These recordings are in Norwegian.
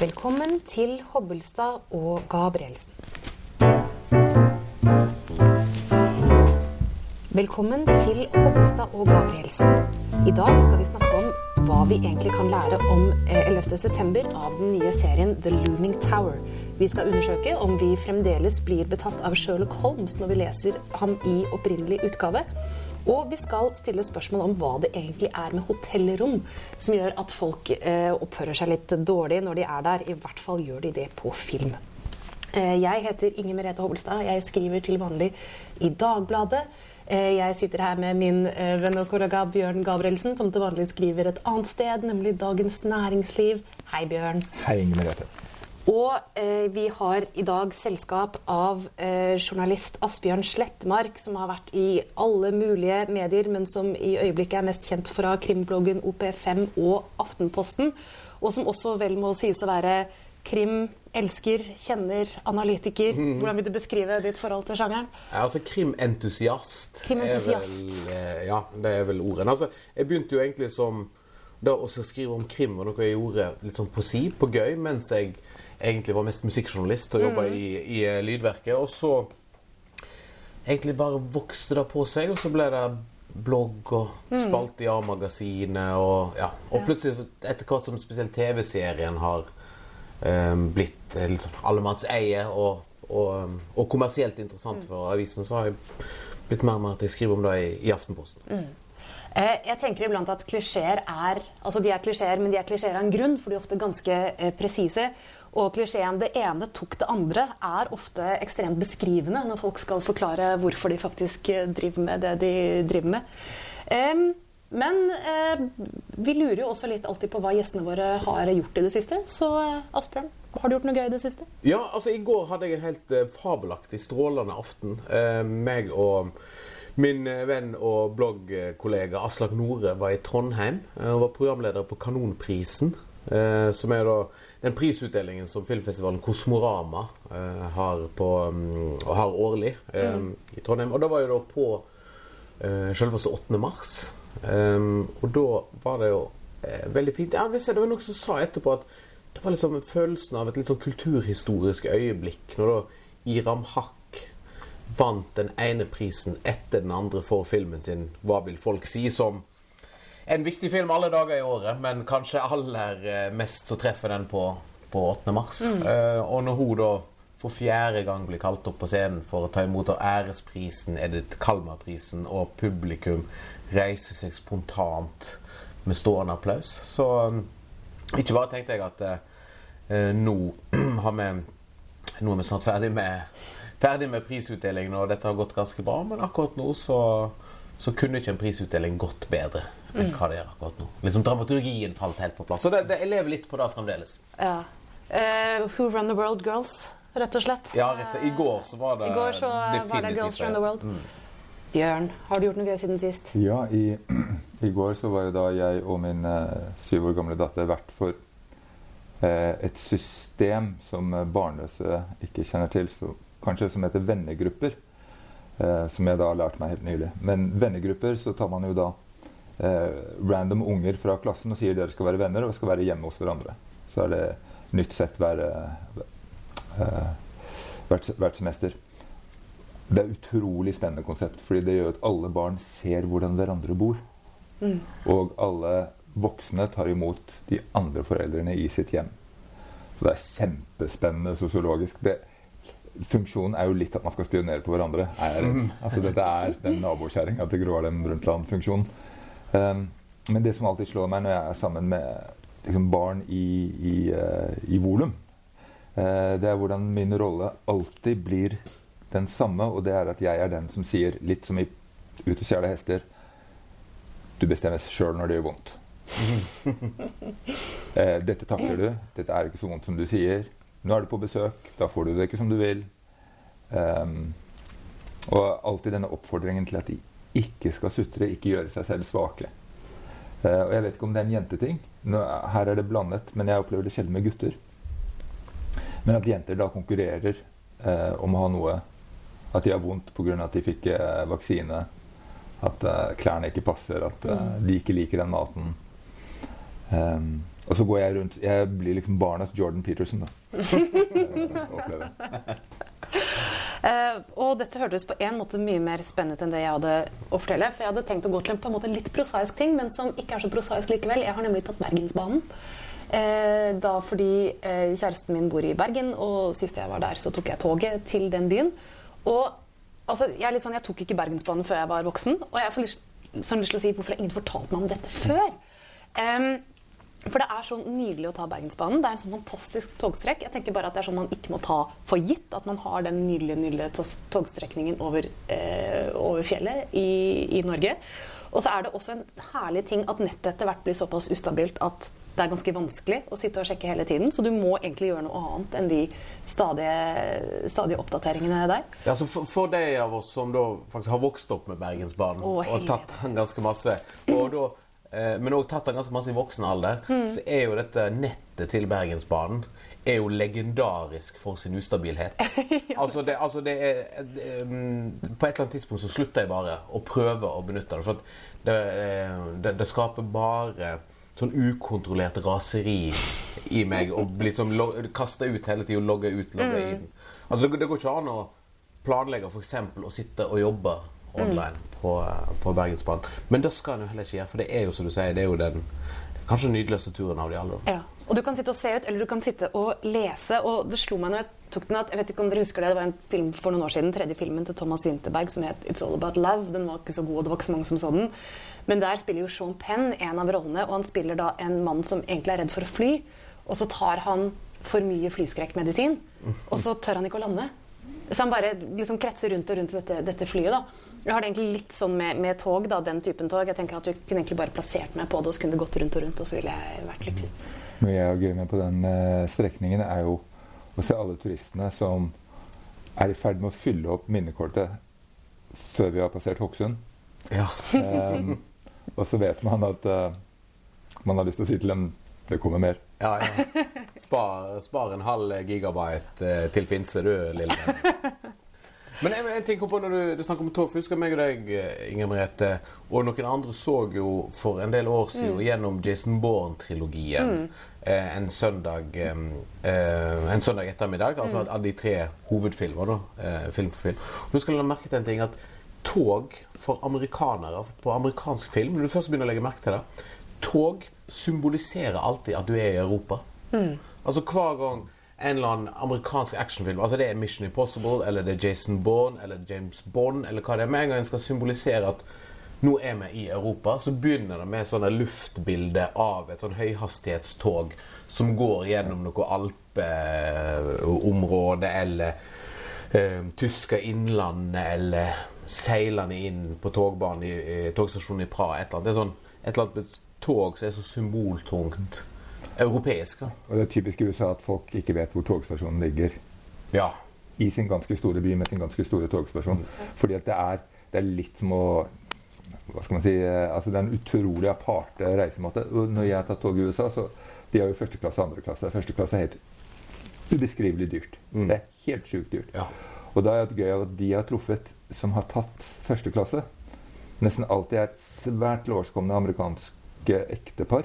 Velkommen til Hobbelstad og Gabrielsen. Velkommen til Hobbelstad og Gabrielsen. I dag skal vi snakke om hva vi egentlig kan lære om eh, 11. september av den nye serien The Looming Tower. Vi skal undersøke om vi fremdeles blir betatt av Sherlock Holmes når vi leser ham i opprinnelig utgave. Og vi skal stille spørsmål om hva det egentlig er med hotellrom som gjør at folk eh, oppfører seg litt dårlig når de er der. I hvert fall gjør de det på film. Eh, Jeg heter Inger Merete Hobbelstad. Jeg skriver til vanlig i Dagbladet. Eh, Jeg sitter her med min venn og kollega Bjørn Gabrielsen, som til vanlig skriver et annet sted, nemlig Dagens Næringsliv. Hei, Bjørn. Hei, Inger Merete. Og eh, vi har i dag selskap av eh, journalist Asbjørn Slettmark, som har vært i alle mulige medier, men som i øyeblikket er mest kjent fra krimbloggen OP5 og Aftenposten. Og som også vel må sies å være krim, elsker, kjenner, analytiker. Hvordan vil du beskrive ditt forhold til sjangeren? Ja, altså Krimentusiast. Krimentusiast. eh, Ja, det er vel ordene. Altså, jeg begynte jo egentlig som da å skrive om krim, var noe jeg gjorde litt sånn på si, på gøy, mens jeg egentlig var mest musikkjournalist og jobba i, i eh, Lydverket. Og så egentlig bare vokste det på seg, og så ble det blogg og spalte i A-magasinet. Og, ja. og plutselig, etter hvert som spesielt TV-serien har um, blitt eh, sånn allemannseie og, og, og kommersielt interessant for avisen, så har jeg blitt mer og mer at jeg skriver om det i, i Aftenposten. Mm. Jeg tenker iblant at klisjeer er altså de er klisjeer, men de er klisjeer av en grunn, for de er ofte ganske eh, presise. Og klisjeen 'det ene tok det andre' er ofte ekstremt beskrivende når folk skal forklare hvorfor de faktisk eh, driver med det de driver med. Um, men eh, vi lurer jo også litt alltid på hva gjestene våre har gjort i det siste. Så eh, Asbjørn, har du gjort noe gøy i det siste? Ja, altså I går hadde jeg en helt eh, fabelaktig, strålende aften. Eh, meg og min eh, venn og bloggkollega Aslak Nore var i Trondheim Hun var programleder på Kanonprisen. Som er da den prisutdelingen som filmfestivalen Kosmorama eh, har, på, um, har årlig eh, i Trondheim. Og det var jo da på eh, selveste 8. mars. Um, og da var det jo eh, veldig fint. Ja, det var noen som sa etterpå at det var liksom følelsen av et litt sånn kulturhistorisk øyeblikk. Når da Iram Haq vant den ene prisen etter den andre for filmen sin 'Hva vil folk si?' som en viktig film alle dager i året, men kanskje aller eh, mest så treffer den på, på 8. mars. Eh, og når hun da for fjerde gang blir kalt opp på scenen for å ta imot æresprisen, Edith Kalmar-prisen, og publikum reiser seg spontant med stående applaus, så um, ikke bare tenkte jeg at uh, nå har vi Nå er vi snart ferdig med, ferdig med prisutdelingen, og dette har gått ganske bra, men akkurat nå så, så kunne ikke en prisutdeling gått bedre enn hva det gjør akkurat nå. Liksom Dramaturgien falt helt på plass. Så det, det, jeg lever litt på det fremdeles. Ja. Uh, Who Run the World Girls, rett og slett. Ja, rett, I går så var det I går så var det Girls Run the World. Mm. Bjørn, har du gjort noe gøy siden sist? Ja, i, i går så var jo da jeg og min uh, syv år gamle datter vert for uh, et system som barnløse ikke kjenner til, så, kanskje som heter vennegrupper. Eh, som jeg da har lært meg helt nylig. Men vennegrupper, så tar man jo da eh, random unger fra klassen og sier dere skal være venner og skal være hjemme hos hverandre. Så er det nytt sett hver, eh, hvert, hvert semester. Det er utrolig spennende konsept, fordi det gjør at alle barn ser hvordan hverandre bor. Og alle voksne tar imot de andre foreldrene i sitt hjem. Så det er kjempespennende sosiologisk. Det, funksjonen er jo litt at man skal spionere på hverandre. Er. Altså, dette er den nabokjerringa til Gro Harlem Brundtland-funksjonen. Um, men det som alltid slår meg når jeg er sammen med liksom, barn i, i, uh, i volum, uh, det er hvordan min rolle alltid blir den samme, og det er at jeg er den som sier, litt som i Ut og stjele hester Du bestemmer sjøl når det gjør vondt. uh, dette takler du. Dette er ikke så vondt som du sier. Nå er du på besøk. Da får du det ikke som du vil. Um, og alltid denne oppfordringen til at de ikke skal sutre, ikke gjøre seg selv svake. Uh, og jeg vet ikke om det er en jenteting. Nå, her er det blandet, men jeg opplever det sjelden med gutter. Men at jenter da konkurrerer uh, om å ha noe At de har vondt pga. at de fikk uh, vaksine. At klærne ikke passer, at eh, de ikke liker den maten. Um, og så går jeg rundt Jeg blir liksom barnas Jordan Peterson, da. Eh, og dette hørtes på en måte mye mer spennende ut enn det jeg hadde å fortelle. For jeg hadde tenkt å gå til en på en måte litt prosaisk ting, men som ikke er så prosaisk likevel. Jeg har nemlig tatt Bergensbanen. Uh, da fordi uh, kjæresten min bor i Bergen, og sist jeg var der, så tok jeg toget til den byen. Og altså, jeg, er litt sånn, jeg tok ikke Bergensbanen før jeg var voksen, og jeg får lyst, sånn lyst til å si hvorfor har ingen fortalt meg om dette før? Em, for det er så nydelig å ta Bergensbanen. Det er en sånn fantastisk togstrekk. Jeg tenker bare at det er sånn man ikke må ta for gitt at man har den nydelige, nydelige togstrekningen over, eh, over fjellet i, i Norge. Og så er det også en herlig ting at nettet etter hvert blir såpass ustabilt at det er ganske vanskelig å sitte og sjekke hele tiden. Så du må egentlig gjøre noe annet enn de stadige, stadige oppdateringene der. Ja, så for, for de av oss som da faktisk har vokst opp med Bergensbanen Å, og tatt den ganske masse, og da, men òg tatt den ganske masse i voksen alder, Mm. så er jo dette nettet til Bergensbanen er jo legendarisk for sin ustabilhet. altså, det, altså det er det, um, På et eller annet tidspunkt så slutter jeg bare å prøve å benytte det. For det, eh, det, det skaper bare sånn ukontrollert raseri i meg. Og liksom kaste ut hele tida, logge ut, logge Mm. inn. Altså, det, det går ikke an å planlegge f.eks. å sitte og jobbe online på, på Bergensbanen. Men det skal en jo heller ikke gjøre, for det er jo som du sier, det er jo den kanskje nydeligste turen av de alle. Ja. Og du kan sitte og se ut, eller du kan sitte og lese. Og det slo meg når jeg tok den at Jeg vet ikke om dere husker det, det var en film for noen år siden, tredje filmen til Thomas Winterberg som het It's All About Love. Den var ikke så god, og det var ikke så mange som så den. Men der spiller jo Sean Penn en av rollene, og han spiller da en mann som egentlig er redd for å fly. Og så tar han for mye flyskrekkmedisin, og så tør han ikke å lande. Så han bare liksom kretser rundt og rundt dette, dette flyet. da. Jeg har det egentlig litt sånn med, med tog, da, den typen tog. Jeg tenker at Du kunne egentlig bare plassert meg på det, og så kunne det gått rundt og rundt, og så ville jeg vært lykkelig. Noe jeg har gøy med på den eh, strekningen, er jo å se alle turistene som er i ferd med å fylle opp minnekortet før vi har passert Hokksund. Ja. Um, og så vet man at uh, man har lyst til å si til dem det kommer mer. Ja, ja. Spar, spar en halv gigabyte eh, til Finse, du, lille. Men en, en ting kom på når du, du snakker om tog. for Husker meg og deg, eh, Inger Merete, og noen andre så jo for en del år siden gjennom Jason Bourne-trilogien eh, en søndag eh, En søndag ettermiddag. Altså av de tre hovedfilmer, da. Eh, film for film. Og du skal legge merke til en ting at tog for amerikanere på amerikansk film Når du først begynner å legge merke til det Tog symboliserer alltid at du er i Europa. Altså Hver gang en eller annen amerikansk actionfilm Altså det er Mission Impossible, eller det er Jason Bourne, eller James Bond, eller hva det er. Med en gang en skal symbolisere at nå er vi i Europa, så begynner det med sånne luftbilder av et sånn høyhastighetstog som går gjennom noe alpeområde, eller eh, tyske innlandet, eller seilende inn på togbanen i, i togstasjonen i Praha. Et eller annet. Det er sånn, et eller annet tog som er så symboltungt europeisk. da. Og det er typisk i USA at folk ikke vet hvor togstasjonen ligger. Ja. I sin ganske store by med sin ganske store togstasjon. Fordi at det er, det er litt som å hva skal man si, eh, altså Det er en utrolig aparte reisemåte. Og når jeg har tatt tog i USA, så de har jo første klasse og andre klasse. Første klasse er helt ubeskrivelig dyrt. Det er helt sjukt dyrt. Ja. Og da er det gøy at de jeg har truffet som har tatt første klasse, nesten alltid er svært lårskomne amerikanske ektepar.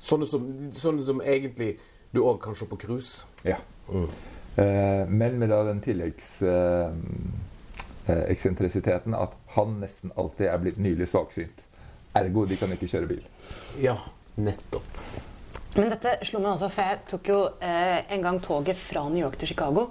Sånne, som, sånne som egentlig du òg kan se på cruise. Ja. Eh, men med da den tilleggseksentrisiteten at han nesten alltid er blitt nylig svaksynt. Ergo de kan ikke kjøre bil. Ja, nettopp. Men dette slo meg også, for jeg tok jo eh, en gang toget fra New York til Chicago.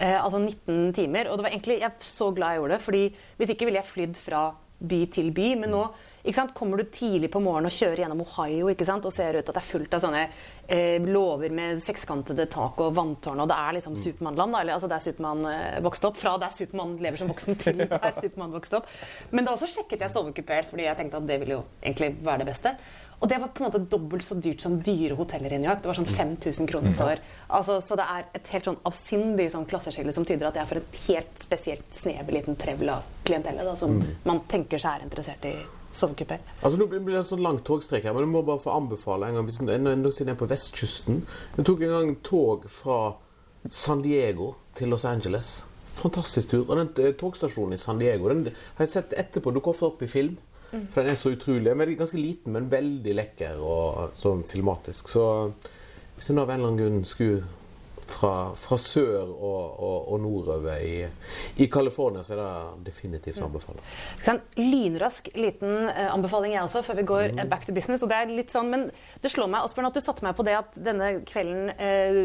Eh, altså 19 timer. Og det var egentlig, jeg er så glad jeg gjorde det, fordi hvis ikke ville jeg flydd fra by til by. Men nå ikke kommer du tidlig på morgenen og kjører gjennom Ohio og ser ut at det er fullt av sånne eh, låver med sekskantede tak og vanntårn, og det er liksom Supermann-land. da, eller Altså der Supermann eh, vokste opp. Fra der Supermann lever som voksen til der Supermann vokste opp. Men da også sjekket jeg sovekupeer, fordi jeg tenkte at det ville jo egentlig være det beste. Og det var på en måte dobbelt så dyrt som dyre hoteller i New York. Det var sånn 5000 kroner for. Altså, så det er et helt sånn avsindig sånn klasseskille som tyder at jeg er for et helt spesielt snever liten trevl av klientellet da, som man tenker seg er interessert i sovekupeer. Altså Nå blir det en sånn lang togstrek her, men du må bare få anbefale en gang hvis nå siden er på vestkysten. Jeg tok en gang tog fra San Diego til Los Angeles. Fantastisk tur. Og den eh, togstasjonen i San Diego den har jeg sett etterpå dukke ofte opp i film. For den er så utrolig. Den er ganske liten, men veldig lekker og sånn filmatisk. Så hvis en av en eller annen grunn skulle fra, fra sør og, og, og nordover i, i California, så er det definitivt å anbefale. Så En lynrask liten eh, anbefaling jeg også, før vi går mm. back to business. og det er litt sånn, Men det slår meg Asbjørn, at du satte meg på det at denne kvelden, eh,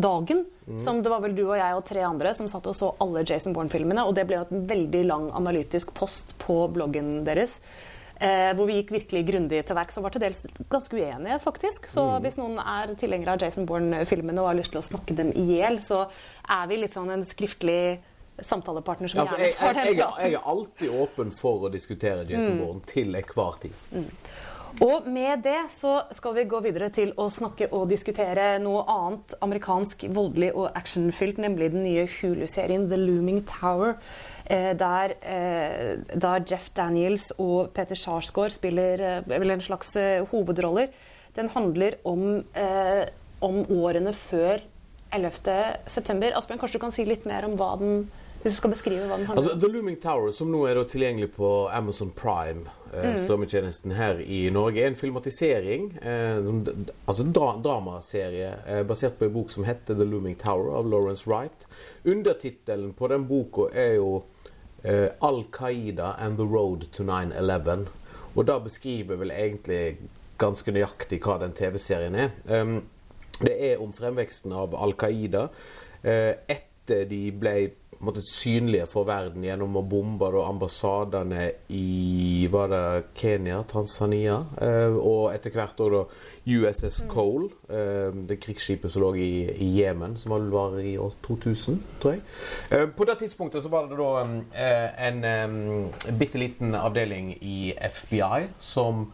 dagen, som det var vel du og jeg og tre andre som satt og så alle Jason Bourne-filmene, og det ble jo et veldig lang analytisk post på bloggen deres. Eh, hvor vi gikk virkelig grundig til verks og var til dels ganske uenige, faktisk. Så hvis noen er tilhengere av Jason Bourne-filmene og har lyst til å snakke dem i hjel, så er vi litt sånn en skriftlig samtalepartner som Altså, gjerne tar jeg, den jeg, praten. jeg er alltid åpen for å diskutere Jason Bourne til enhver tid. Og med det så skal vi gå videre til å snakke og diskutere noe annet amerikansk voldelig og actionfylt, nemlig den nye Hulu-serien The Looming Tower. Eh, der, eh, der Jeff Daniels og Peter Sarsgaard spiller eh, en slags hovedroller. Den handler om, om årene før 11. september. Asbjørn, kanskje du kan si litt mer om hva den Hvis du skal beskrive hva den handler Altså, om? The Looming Tower, som nå er tilgjengelig på Amazon Prime, eh, strømmetjenesten her i Norge, er en filmatisering, eh, altså en dra dramaserie eh, basert på en bok som heter The Looming Tower av Lawrence Wright. Undertittelen på den boka er jo eh, Al Qaida and the Road to 9-11. Og da beskriver vel egentlig ganske nøyaktig hva den TV-serien er. Um, det er om fremveksten av Al Qaida eh, etter de ble måte, synlige for verden gjennom å bombe da, ambassadene i var det Kenya, Tanzania, eh, og etter hvert òg USS Cole, eh, det krigsskipet som lå i, Jemen, som vel var i år 2000, tror jeg. Eh, på det tidspunktet så var det da eh, en eh, bitte liten avdeling i FBI som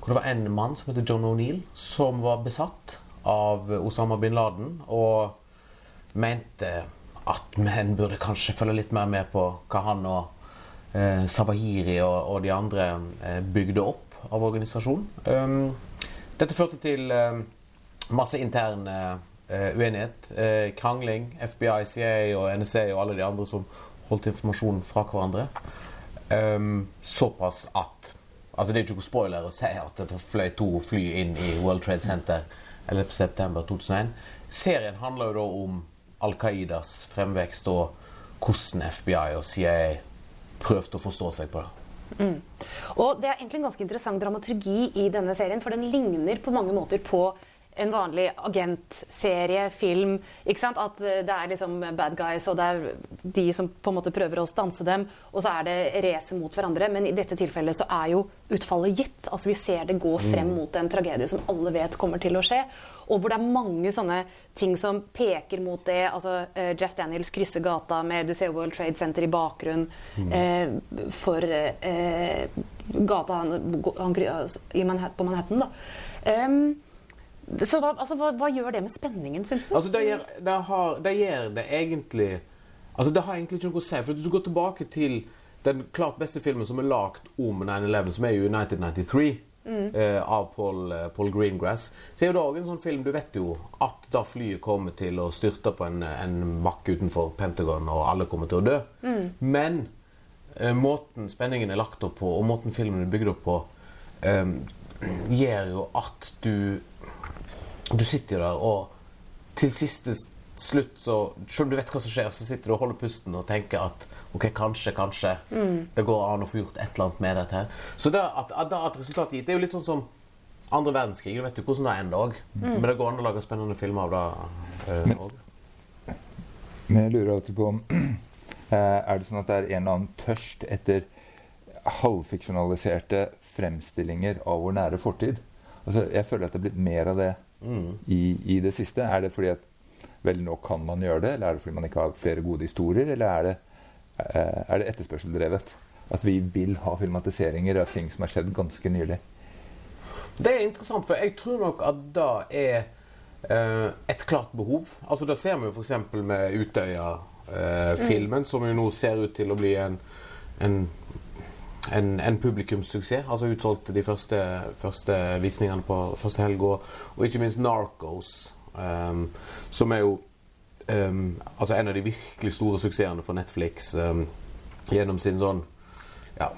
hvor det var en mann som heter John O'Neill, som var besatt av Osama bin Laden, og mente at menn burde kanskje følge litt mer med på hva han og eh, Savahiri og, og de andre eh, bygde opp av organisasjon. Um, dette førte til eh, masse intern eh, uenighet, eh, krangling. FBI, CIA og NSA og alle de andre som holdt informasjon fra hverandre. Um, såpass at Altså Det er jo ikke noe spoiler å si at det fløy to fly inn i World Trade Center 11.9.2001. Serien handler jo da om Al Qaidas fremvekst og hvordan FBI og CIA prøvde å forstå seg på det. Og det er egentlig en ganske interessant dramaturgi i denne serien, for den ligner på mange måter på en vanlig agentserie, film. ikke sant? At eh, det er liksom bad guys, og det er de som på en måte prøver å stanse dem. Og så er det racet mot hverandre. Men i dette tilfellet så er jo utfallet gitt. Altså Vi ser det gå frem mot en tragedie som alle vet kommer til å skje. Og hvor det er mange sånne ting som peker mot det. altså eh, Jeff Daniels krysser gata med Du ser World Trade Center i bakgrunn. Eh, for eh, gata han, han, Manhattan, på Manhattan, da. Em, så hva, altså, hva, hva gjør det med spenningen, syns du? Altså, det gjør det, har, det gjør det egentlig Altså, det har egentlig ikke noe å si. For hvis du går tilbake til den klart beste filmen som er lagd om 9-11, som er jo 1993 mm. eh, av Paul, eh, Paul Greengrass, så er jo det òg en sånn film Du vet jo at da flyet kommer til å styrte på en, en makk utenfor Pentagon, og alle kommer til å dø. Men eh, måten spenningen er lagt opp på, og måten filmen er bygd opp på, eh, gjør jo at du du sitter jo der, og til siste slutt, så selv om du vet hva som skjer, så sitter du og holder pusten og tenker at ok, kanskje, kanskje det går an å få gjort et eller annet med dette her. Så det at, at, at resultatet gitt, det er jo litt sånn som andre verdenskrig. Du vet jo hvordan det ender òg. Men det går an å lage spennende filmer av det eh, òg. Men jeg lurer alltid på om eh, Er det sånn at det er en eller annen tørst etter halvfiksjonaliserte fremstillinger av vår nære fortid? Altså, jeg føler at det er blitt mer av det i, i det siste. Er det fordi at vel, nå kan man gjøre det, eller er det fordi man ikke har flere gode historier, eller er det, eh, er det etterspørseldrevet? At vi vil ha filmatiseringer av ting som har skjedd ganske nylig. Det er interessant, for jeg tror nok at det er eh, et klart behov. Altså Det ser vi jo f.eks. med Utøya-filmen, som jo nå ser ut til å bli en, en, en, en publikumssuksess. Altså utsolgt de første, første visningene på første helg, og, ikke minst Narcos, um, som er jo um, altså en av de virkelig store suksessene for Netflix um, gjennom sin sånn ja,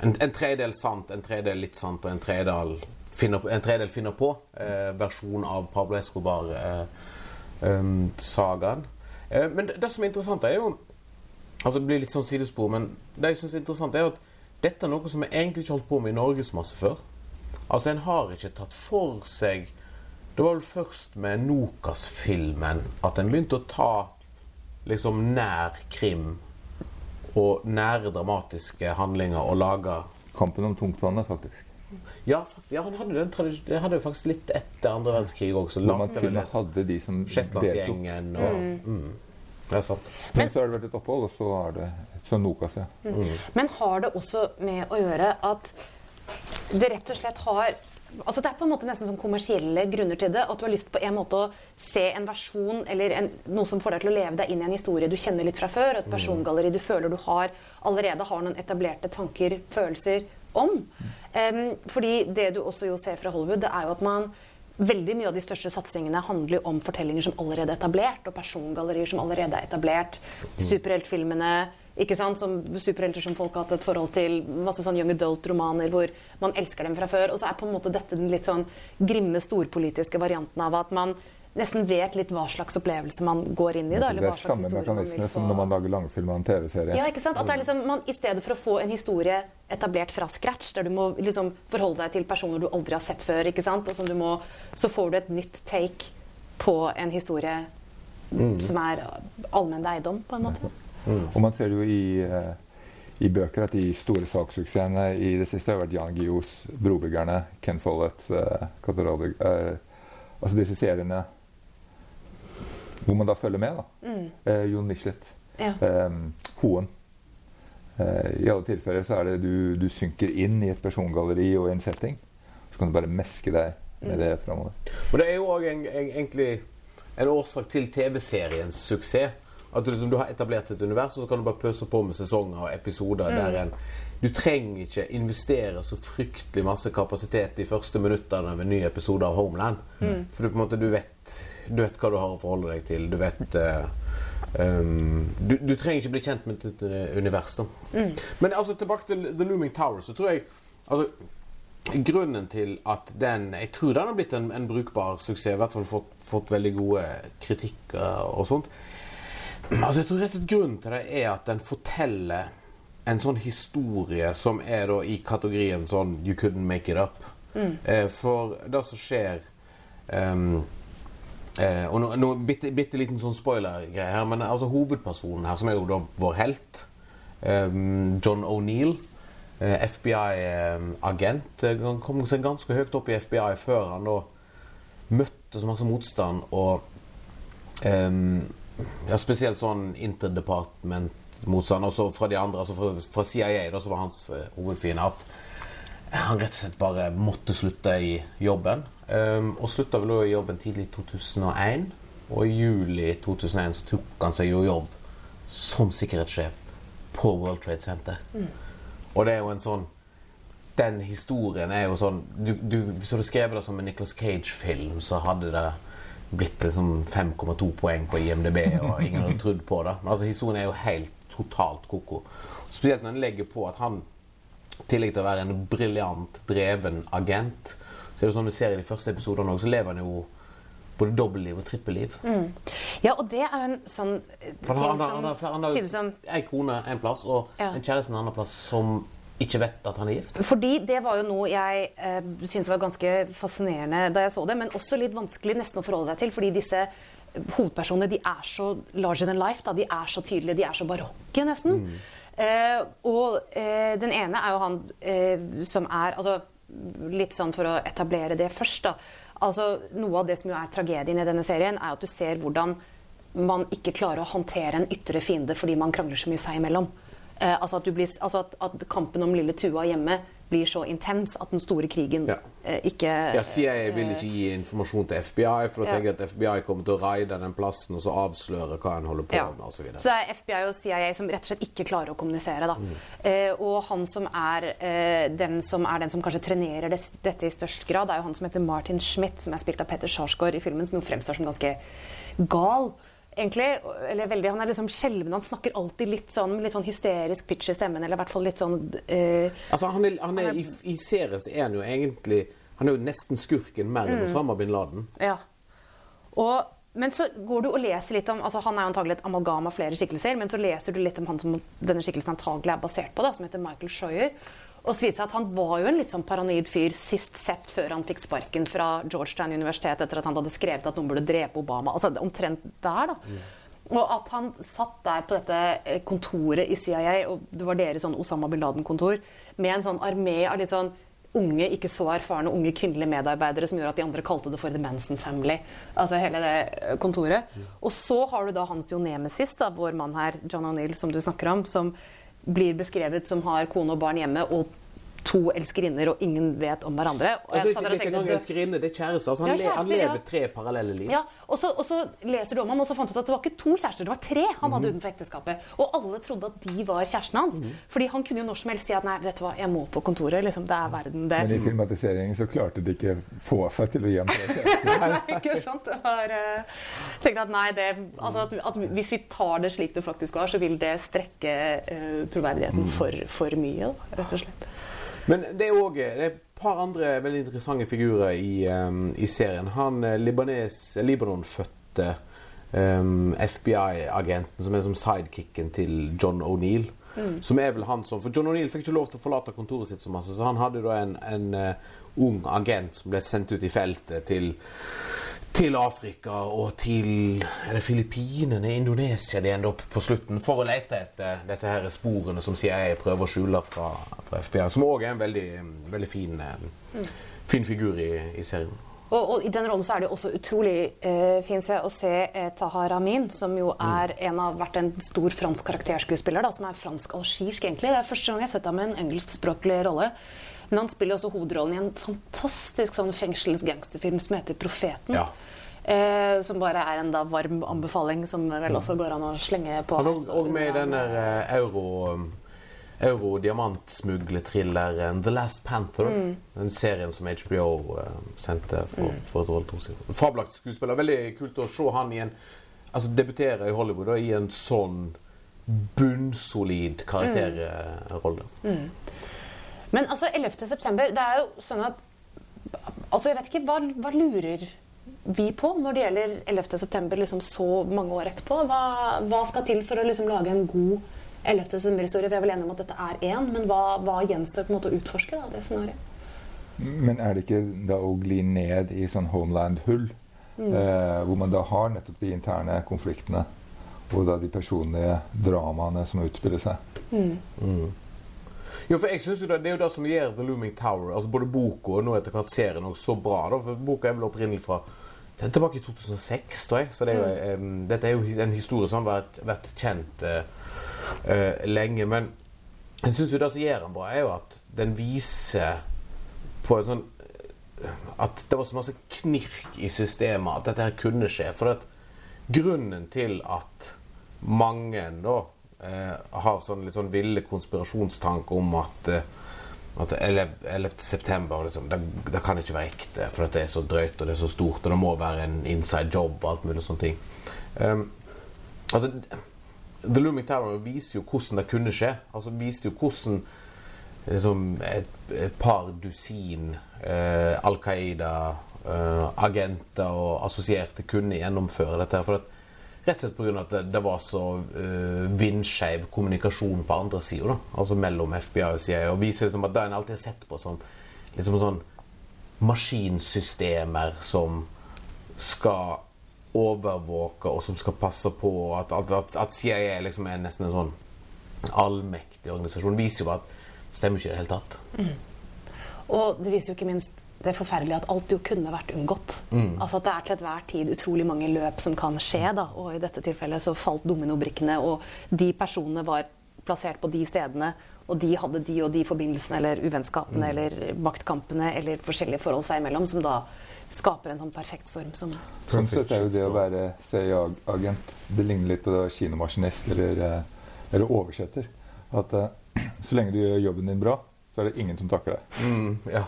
en, en tredel sant, en tredel litt sant og en tredel finner, en tredel finner på eh, versjon av Pablo Escobar-sagaen. Eh, eh, men det, det, som er interessant, er jo altså Det blir litt sånn sidespor, men det jeg synes er interessant, er at dette er noe som vi egentlig ikke holdt på med i Norge så masse før. Altså, En har ikke tatt for seg Det var vel først med Nokas-filmen at en begynte å ta liksom nær krim og nære dramatiske handlinger og lage Kampen om tungtvannet, faktisk. Ja, ja, han hadde den det hadde jo faktisk litt etter andre verdenskrig også. Hvor man til og med hadde de som Shetlandsgjengen og mm. Mm. Det er sant. Men, Men, så har det vært et opphold, og så er det sånn Nokas, ja. Mm. Men har det også med å gjøre at du rett og slett har Altså Det er på en måte nesten sånn kommersielle grunner til det. At du har lyst på en måte å se en versjon eller en, noe som får deg til å leve deg inn i en historie du kjenner litt fra før. Et persongalleri du føler du har allerede har noen etablerte tanker, følelser om. Um, fordi det du også jo ser fra Hollywood, det er jo at man Veldig mye av de største satsingene handler om fortellinger som allerede er etablert, og persongallerier som allerede er etablert. Superheltfilmene ikke sant? Som superhelter som folk har hatt et forhold til. Masse sånn young adult-romaner hvor man elsker dem fra før. Og så er på en måte dette den litt sånn grimme, storpolitiske varianten av at man nesten vet litt hva slags opplevelse man går inn i. Da, det er samme mekanisme som når man lager langfilm av en TV-serie. Ja, ikke sant? At det er liksom, man, I stedet for å få en historie etablert fra scratch, der du må liksom forholde deg til personer du aldri har sett før, ikke sant? Og må, så får du et nytt take på en historie mm. som er allmenn eiendom, på en måte. Mm. Og man ser jo i, uh, i bøker at de store salgssuksessene i det siste har vært Jan Gios, 'Brobyggerne', Ken Follett, uh, uh, Altså disse seriene hvor man da følger med. da. Mm. Eh, Jon Michelet. Ja. Eh, Hoen. Eh, I alle tilfeller så er det du, du synker inn i et persongalleri og en setting. Så kan du bare meske deg med mm. det framover. Og det er jo òg egentlig en årsak til TV-seriens suksess. At du, liksom, du, har etablert et univers, og så kan du bare pøse på med sesonger og episoder mm. der en Du trenger ikke investere så fryktelig masse kapasitet de første minuttene ved nye ny episode av Homeland. Mm. For du, på en måte, du vet du vet hva du har å forholde deg til. Du vet um, du, du, trenger ikke bli kjent med et univers. da. Mm. Men altså, tilbake til The Looming Tower, så tror jeg altså, Grunnen til at den Jeg tror den har blitt en, en brukbar suksess. I hvert fall fått, fått veldig gode kritikker og sånt. Altså, jeg tror rett og slett grunnen til det er at den forteller en sånn historie som er da i kategorien sånn You couldn't make it up. Mm. Eh, for det som skjer um, Eh, og nå, nå bitte, bitte, liten sånn spoiler-greie her, men altså hovedpersonen her, som er jo da vår helt, eh, John O'Neill, eh, FBI-agent, eh, han kom seg ganske høyt opp i FBI før han da møtte så masse motstand og eh, ja, Spesielt sånn interdepartment-motstand. Også fra de andre, altså fra, fra CIA, da, som var hans eh, hovedfiende. At han rett og slett bare måtte slutte i jobben. Um, og slutta vel i jobben tidlig i 2001. Og i juli 2001 så tok han seg jo jobb som sikkerhetssjef på World Trade Center. Mm. Og det er jo en sånn Den historien er jo sånn du, du, Hvis du hadde skrevet det som en Nicholas Cage-film, så hadde det blitt liksom 5,2 poeng på IMDb, og ingen hadde trodd på det. Men altså historien er jo helt totalt ko-ko. Spesielt når en legger på at han i tillegg til å være en briljant, dreven agent, så er det sånn vi ser i de første episodene òg, så lever han jo både dobbeltliv og trippelliv. Mm. Ja, og det er jo en sånn ting han, han, han, har jo ei kone en plass og ja. en kjæreste en annen plass som ikke vet at han er gift. Fordi det var jo noe jeg eh, syntes var ganske fascinerende da jeg så det, men også litt vanskelig nesten å forholde seg til, fordi disse hovedpersonene de er så larger than life. Da. De er så tydelige, de er så barokke, nesten. Mm. Eh, og eh, den ene er jo han eh, som er altså, Litt sånn for å etablere det først, da. Altså, noe av det som jo er tragedien i denne serien, er at du ser hvordan man ikke klarer å håndtere en ytre fiende fordi man krangler så mye seg imellom. Eh, altså, at, blir, altså at, at, kampen om lille Tua hjemme blir så intens at den store krigen ja. eh, ikke Ja, CIA vil ikke gi informasjon til FBI, for da ja. tenker jeg at FBI kommer til å raide den plassen og så avsløre hva en holder på ja. med osv. Så, videre. så det er FBI og CIA som rett og slett ikke klarer å kommunisere. da. Mm. Eh, og han som er, eh, den som er den som kanskje trenerer det, dette i størst grad, er jo han som heter Martin Schmidt, som er spilt av Petter Sjarsgaard i filmen, som jo fremstår som ganske gal. Egentlig eller veldig, Han er liksom skjelven. Han snakker alltid litt sånn, litt sånn hysterisk pitch i stemmen. Eller i hvert fall litt sånn uh, Altså, han er, han er, i, I serien så er han jo egentlig Han er jo nesten skurken mer enn Osama bin Laden. Ja. Og, men så går du og leser litt om altså Han er jo antagelig et amalgam av flere skikkelser, men så leser du litt om han som denne skikkelsen antagelig er basert på, da, som heter Michael Scheuer. Og så viser det seg at Han var jo en litt sånn paranoid fyr sist sett før han fikk sparken fra Georgetown universitet etter at han hadde skrevet at noen burde drepe Obama. Altså Omtrent der, da. Og at han satt der på dette eh, kontoret i CIA, og det var deres sånn Osama bin Laden-kontor, med en sånn armé av litt sånn unge, ikke så erfarne unge kvinnelige medarbeidere som gjør at de andre kalte det for The Manson Family. Altså hele det eh, kontoret. Og så har du da hans jo nemesis, da, vår mann her, John O'Neill, som du snakker om, som blir beskrevet som har kone og barn hjemme og to elskerinner, og ingen vet om hverandre. Og Altså, jeg det, er ikke engang elskerinne, det er kjæreste. Altså, han, Ja, le, han lever ja. tre parallelle liv. Ja, og så, og så leser du om ham, og så fant du ut at det var ikke to kjærester, det var tre han hadde utenfor ekteskapet. Og alle trodde at de var kjæresten hans. Fordi han kunne jo når som helst si at nei, vet du hva, jeg må på kontoret. Liksom, det er verden, det. Men i filmatiseringen så klarte de ikke få seg til å gi ham tre kjærester. ikke sant? Det var, eh, tenkte at nei, det, altså at, at hvis vi tar det slik det faktisk var, så vil det strekke uh, troverdigheten for, for mye, da, rett og slett. Men det er òg et par andre veldig interessante figurer i, um, i serien. Han eh, Libanon-fødte um, FBI-agenten som er som sidekicken til John O'Neill. Som er vel han som For John O'Neill fikk ikke lov til å forlate kontoret sitt så masse, så han hadde da en, en uh, ung agent som ble sendt ut i feltet til til Afrika og til er det Filippinene, Indonesia de ender opp på slutten for å lete etter disse her sporene som CIA prøver å skjule fra, fra FBI. Som òg er en veldig, veldig fin, eh, fin figur i, i serien. Og, og i den rollen så er det jo også utrolig eh, fint å se eh, Tahar Amin, som jo er en av, vært en stor fransk karakterskuespiller, da, som er fransk-algirsk egentlig. Det er første gang jeg har sett ham i en engelskspråklig rolle. Men han spiller også hovedrollen i en fantastisk sånn fengselsgangsterfilm som heter 'Profeten'. Ja. Eh, som bare er en da varm anbefaling, som vel også går an å slenge på. Han er òg- med i den der eh, euro... Euro-diamantsmuglerthrilleren The Last Panther. Den serien som HBO eh, sendte for, for et år to siden. Fabelaktig skuespiller. Veldig kult å se han i en Altså debutere i Hollywood da, i en sånn bunnsolid karakterrolle. Men altså, 11. september, det er jo sånn at Altså, jeg vet ikke, hva, hva lurer vi på når det gjelder 11. september liksom så mange år etterpå? Hva, hva skal til for å liksom lage en god 11. september-historie? Vi er vel enige om at dette er én, men hva, hva gjenstår på en måte å utforske da, det scenarioet? Men er det ikke da å gli ned i sånn homeland-hull? Eh, hvor man da har nettopp de interne konfliktene og da de personlige dramaene som utspiller seg. Jo, for jeg synes jo det, det er jo det som gjør The Looming Tower, altså både boka og nå etter hvert serien, også så bra. da, for Boka er vel opprinnelig fra den er tilbake i 2006, tror jeg. Så det er jo, um, dette er jo en historie som har vært, vært kjent uh, uh, lenge. Men jeg syns jo det som gjør den bra, er jo at den viser på en sånn eh, At det var så masse knirk i systemet at dette her kunne skje. For at grunnen til at mange da har sånn litt sånn ville konspirasjonstanker om at eh, at 11. 11. september liksom, det, det kan ikke være ekte, for det er så drøyt og det er så stort, og det må være en inside job og alt mulig sånne ting. Um, altså, The Looming Tower viser jo hvordan det kunne skje. Altså viste jo hvordan liksom, et, et par dusin eh, Al Qaida-agenter og assosierte kunne gjennomføre dette. her, For at, rett og slett pga. at det, det var så uh, vindskeiv kommunikasjon på andre sida. Altså mellom FBI og CIA. Og viser liksom at det en alltid har sett på som liksom sånn maskinsystemer som skal overvåke og som skal passe på at, at, at, CIA liksom er nesten en sånn allmektig organisasjon, viser jo at det stemmer ikke i det hele tatt. Og det viser jo ikke minst det forferdelige at alt jo kunne vært unngått. Altså at det er til enhver tid utrolig mange løp som kan skje, da. Og i dette tilfellet så falt dominobrikkene, og de personene var plassert på de stedene, og de hadde de og de forbindelsene eller uvennskapene eller maktkampene eller forskjellige forhold seg imellom, som da skaper en sånn perfekt storm som Sånn sett er jo det å være CIA-agent Det ligner litt på det å være kinomaskinist eller, eh, eller oversetter. At uh, så lenge du gjør jobben din bra, så er det ingen som takker deg. Mm, ja.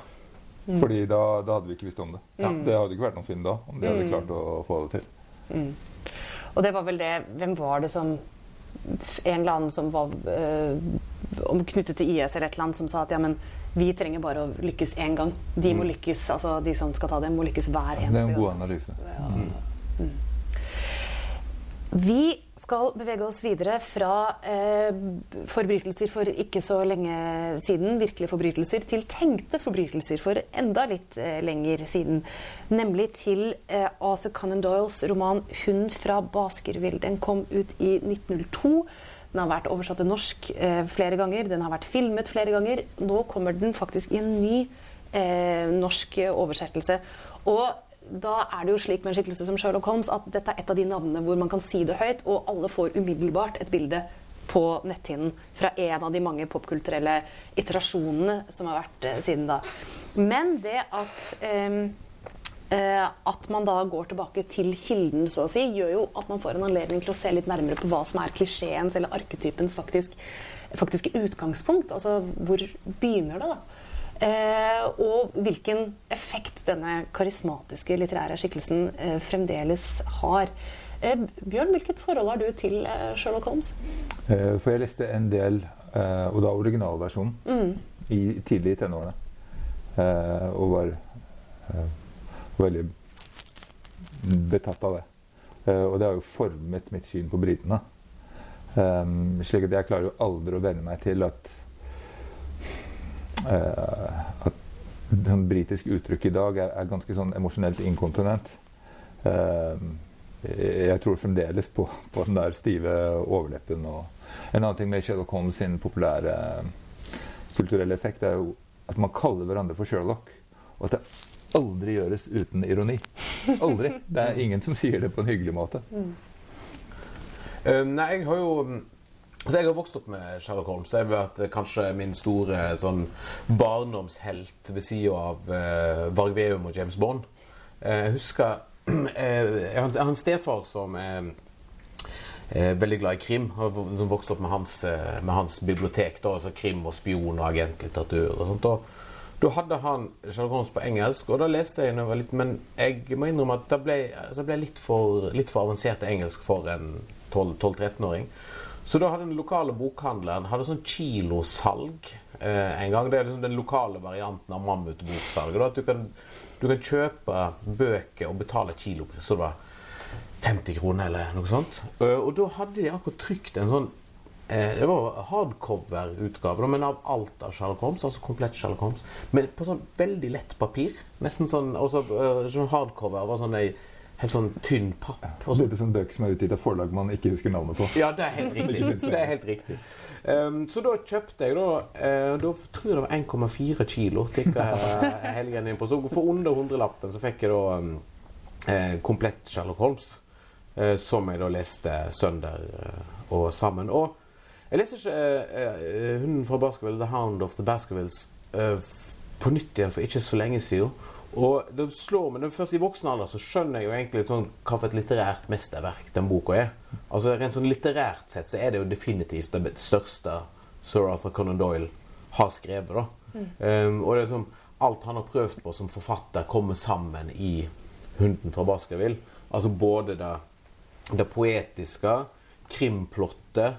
Fordi da, da hadde vi ikke visst om det. Det hadde ikke vært noen film da, om de hadde klart å få det til. Og det var vel det Hvem var det som En eller annen som var øh, knyttet til IS eller et eller annet, som sa at ja, men vi trenger bare å lykkes én gang. De må lykkes, altså de som skal ta det, må lykkes hver eneste gang. Det er en god analyse. Ja. Mm. Vi skal bevege oss videre fra eh, forbrytelser for ikke så lenge siden, virkelige forbrytelser, til tenkte forbrytelser for enda litt eh, lenger siden. Nemlig til eh, Arthur Conan Doyles roman 'Hun fra Baskerville'. Den kom ut i 1902. Den har vært oversatt til norsk eh, flere ganger, den har vært filmet flere ganger. Nå kommer den faktisk i en ny eh, norsk oversettelse. Og da er det jo slik med en skikkelse som Sherlock Holmes at dette er et av de navnene hvor man kan si det høyt, og alle får umiddelbart et bilde på netthinnen fra en av de mange popkulturelle iterasjonene som har vært eh, siden da. Men det at eh, at man da går tilbake til kilden, så å si, gjør jo at man får en anledning til å se litt nærmere på hva som er klisjeens eller arketypens faktisk, faktiske utgangspunkt. Altså hvor begynner det, da? Eh, og hvilken effekt denne karismatiske litterære skikkelsen eh, fremdeles har. Eh, Bjørn, hvilket forhold har du til Sherlock Holmes? Eh, for jeg leste en del, eh, og da originalversjonen, mm. i tidlig i tenårene. og var veldig betatt av det. og det har jo formet mitt syn på britene. slik at jeg klarer jo aldri å venne meg til at at den britiske uttrykk i dag er, er ganske sånn emosjonelt inkontinent. Uh, jeg tror fremdeles på, på, den der stive overleppen. Og en annen ting med Sherlock Holmes sin populære kulturelle effekt er jo at man kaller hverandre for Sherlock. Og at det aldri gjøres uten ironi. Aldri. Det er ingen som sier det på en hyggelig måte. Mm. Nei, jeg har jo så jeg har vokst opp med Sherlock Holmes. Jeg har vært eh, kanskje min store sånn, barndomshelt ved sida av uh, Varg Veum og James Bond. Uh, jeg husker uh, Jeg har en stefar som er, er veldig glad i krim. Som vokste opp med hans, med hans bibliotek. Da, altså krim og spion og agentlitteratur og sånt. Og, da hadde han Sherlock Holmes på engelsk, og da leste jeg noe litt Men jeg må innrømme at det ble, det ble litt, for, litt for avansert engelsk for en 12-13-åring. Så da hadde den lokale bokhandleren hadde sånn kilosalg eh, en gang. Det er liksom den lokale varianten av mammutboksalg. At du kan, du kan kjøpe bøker og betale kilopris. Så det var 50 kroner eller noe sånt. Uh, og da hadde de akkurat trykt en sånn eh, Det var hardcover-utgave, men av alt av Sherlock Holmes. Altså komplett Sherlock Holmes. Men på sånn veldig lett papir. Nesten sånn, også, uh, sånn hardcover var sånn ei helt sånn tynn papp. Ja, Litt som sånn bøker som er utgitt av forlag man ikke husker navnet på. Ja, det er helt riktig. det er helt riktig. Um, så da kjøpte jeg da uh, Da tror jeg det var 1,4 kilo tikka helgen inn på. Så for under hundrelappen så fikk jeg da um, uh, komplett Sherlock Holmes. Uh, som jeg da leste sønder og sammen. Og jeg leste ikke 'Hunden fra Baskerville', 'The Hound of the Baskervilles', på nytt igjen for ikke så lenge siden. Og det slår meg, Først i voksen alder så skjønner jeg jo egentlig sånn, hva for et litterært mesterverk den boka er. Altså Rent sånn litterært sett så er det jo definitivt det største Sir Arthur Conan Doyle har skrevet. da. Mm. Um, og det er sånn, alt han har prøvd på som forfatter, kommer sammen i 'Hunden fra Baskerville'. Altså både det, det poetiske, krimplottet,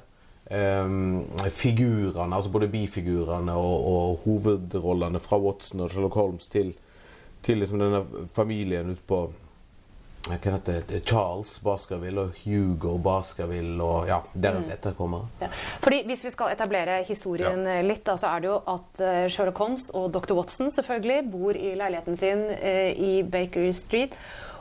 um, figurene, altså både bifigurene og, og hovedrollene fra Watson og Sherlock Holmes til til liksom denne familien ute på hva heter det, Charles Baskerville og Hugo Baskerville og ja, deres mm. etterkommere. Ja. Fordi Hvis vi skal etablere historien ja. litt, da, så er det jo at uh, Sherlock Holmes og dr. Watson selvfølgelig bor i leiligheten sin eh, i Baker Street.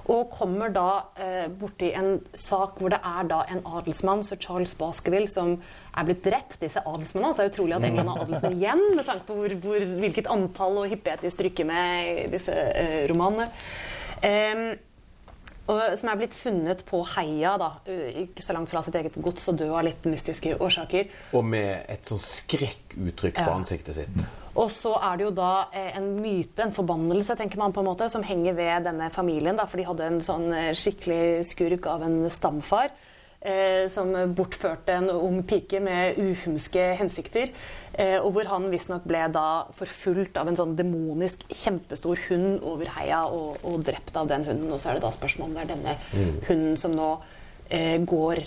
Og kommer da eh, borti en sak hvor det er da en adelsmann, sir Charles Baskerville, som er blitt drept. Disse adelsmennene. Altså, det er utrolig at England har adelsmenn igjen, med tanke på hvor, hvor, hvilket antall og hyppighet de stryker med i disse eh, romanene. Og, som er blitt funnet på heia, da, ikke så langt fra sitt eget gods, og død av litt mystiske årsaker. Og med et sånn skrekkuttrykk på ansiktet sitt. Og så er det jo da eh, en myte, en forbannelse, tenker man på en måte, som henger ved denne familien. Da, for de hadde en sånn eh, skikkelig skurk av en stamfar. Eh, som bortførte en ung pike med uhumske hensikter. Eh, og hvor han visstnok ble da forfulgt av en sånn demonisk kjempestor hund over heia og, og, drept av den hunden. Og så er det da spørsmål om det er denne mm. hunden som nå eh, går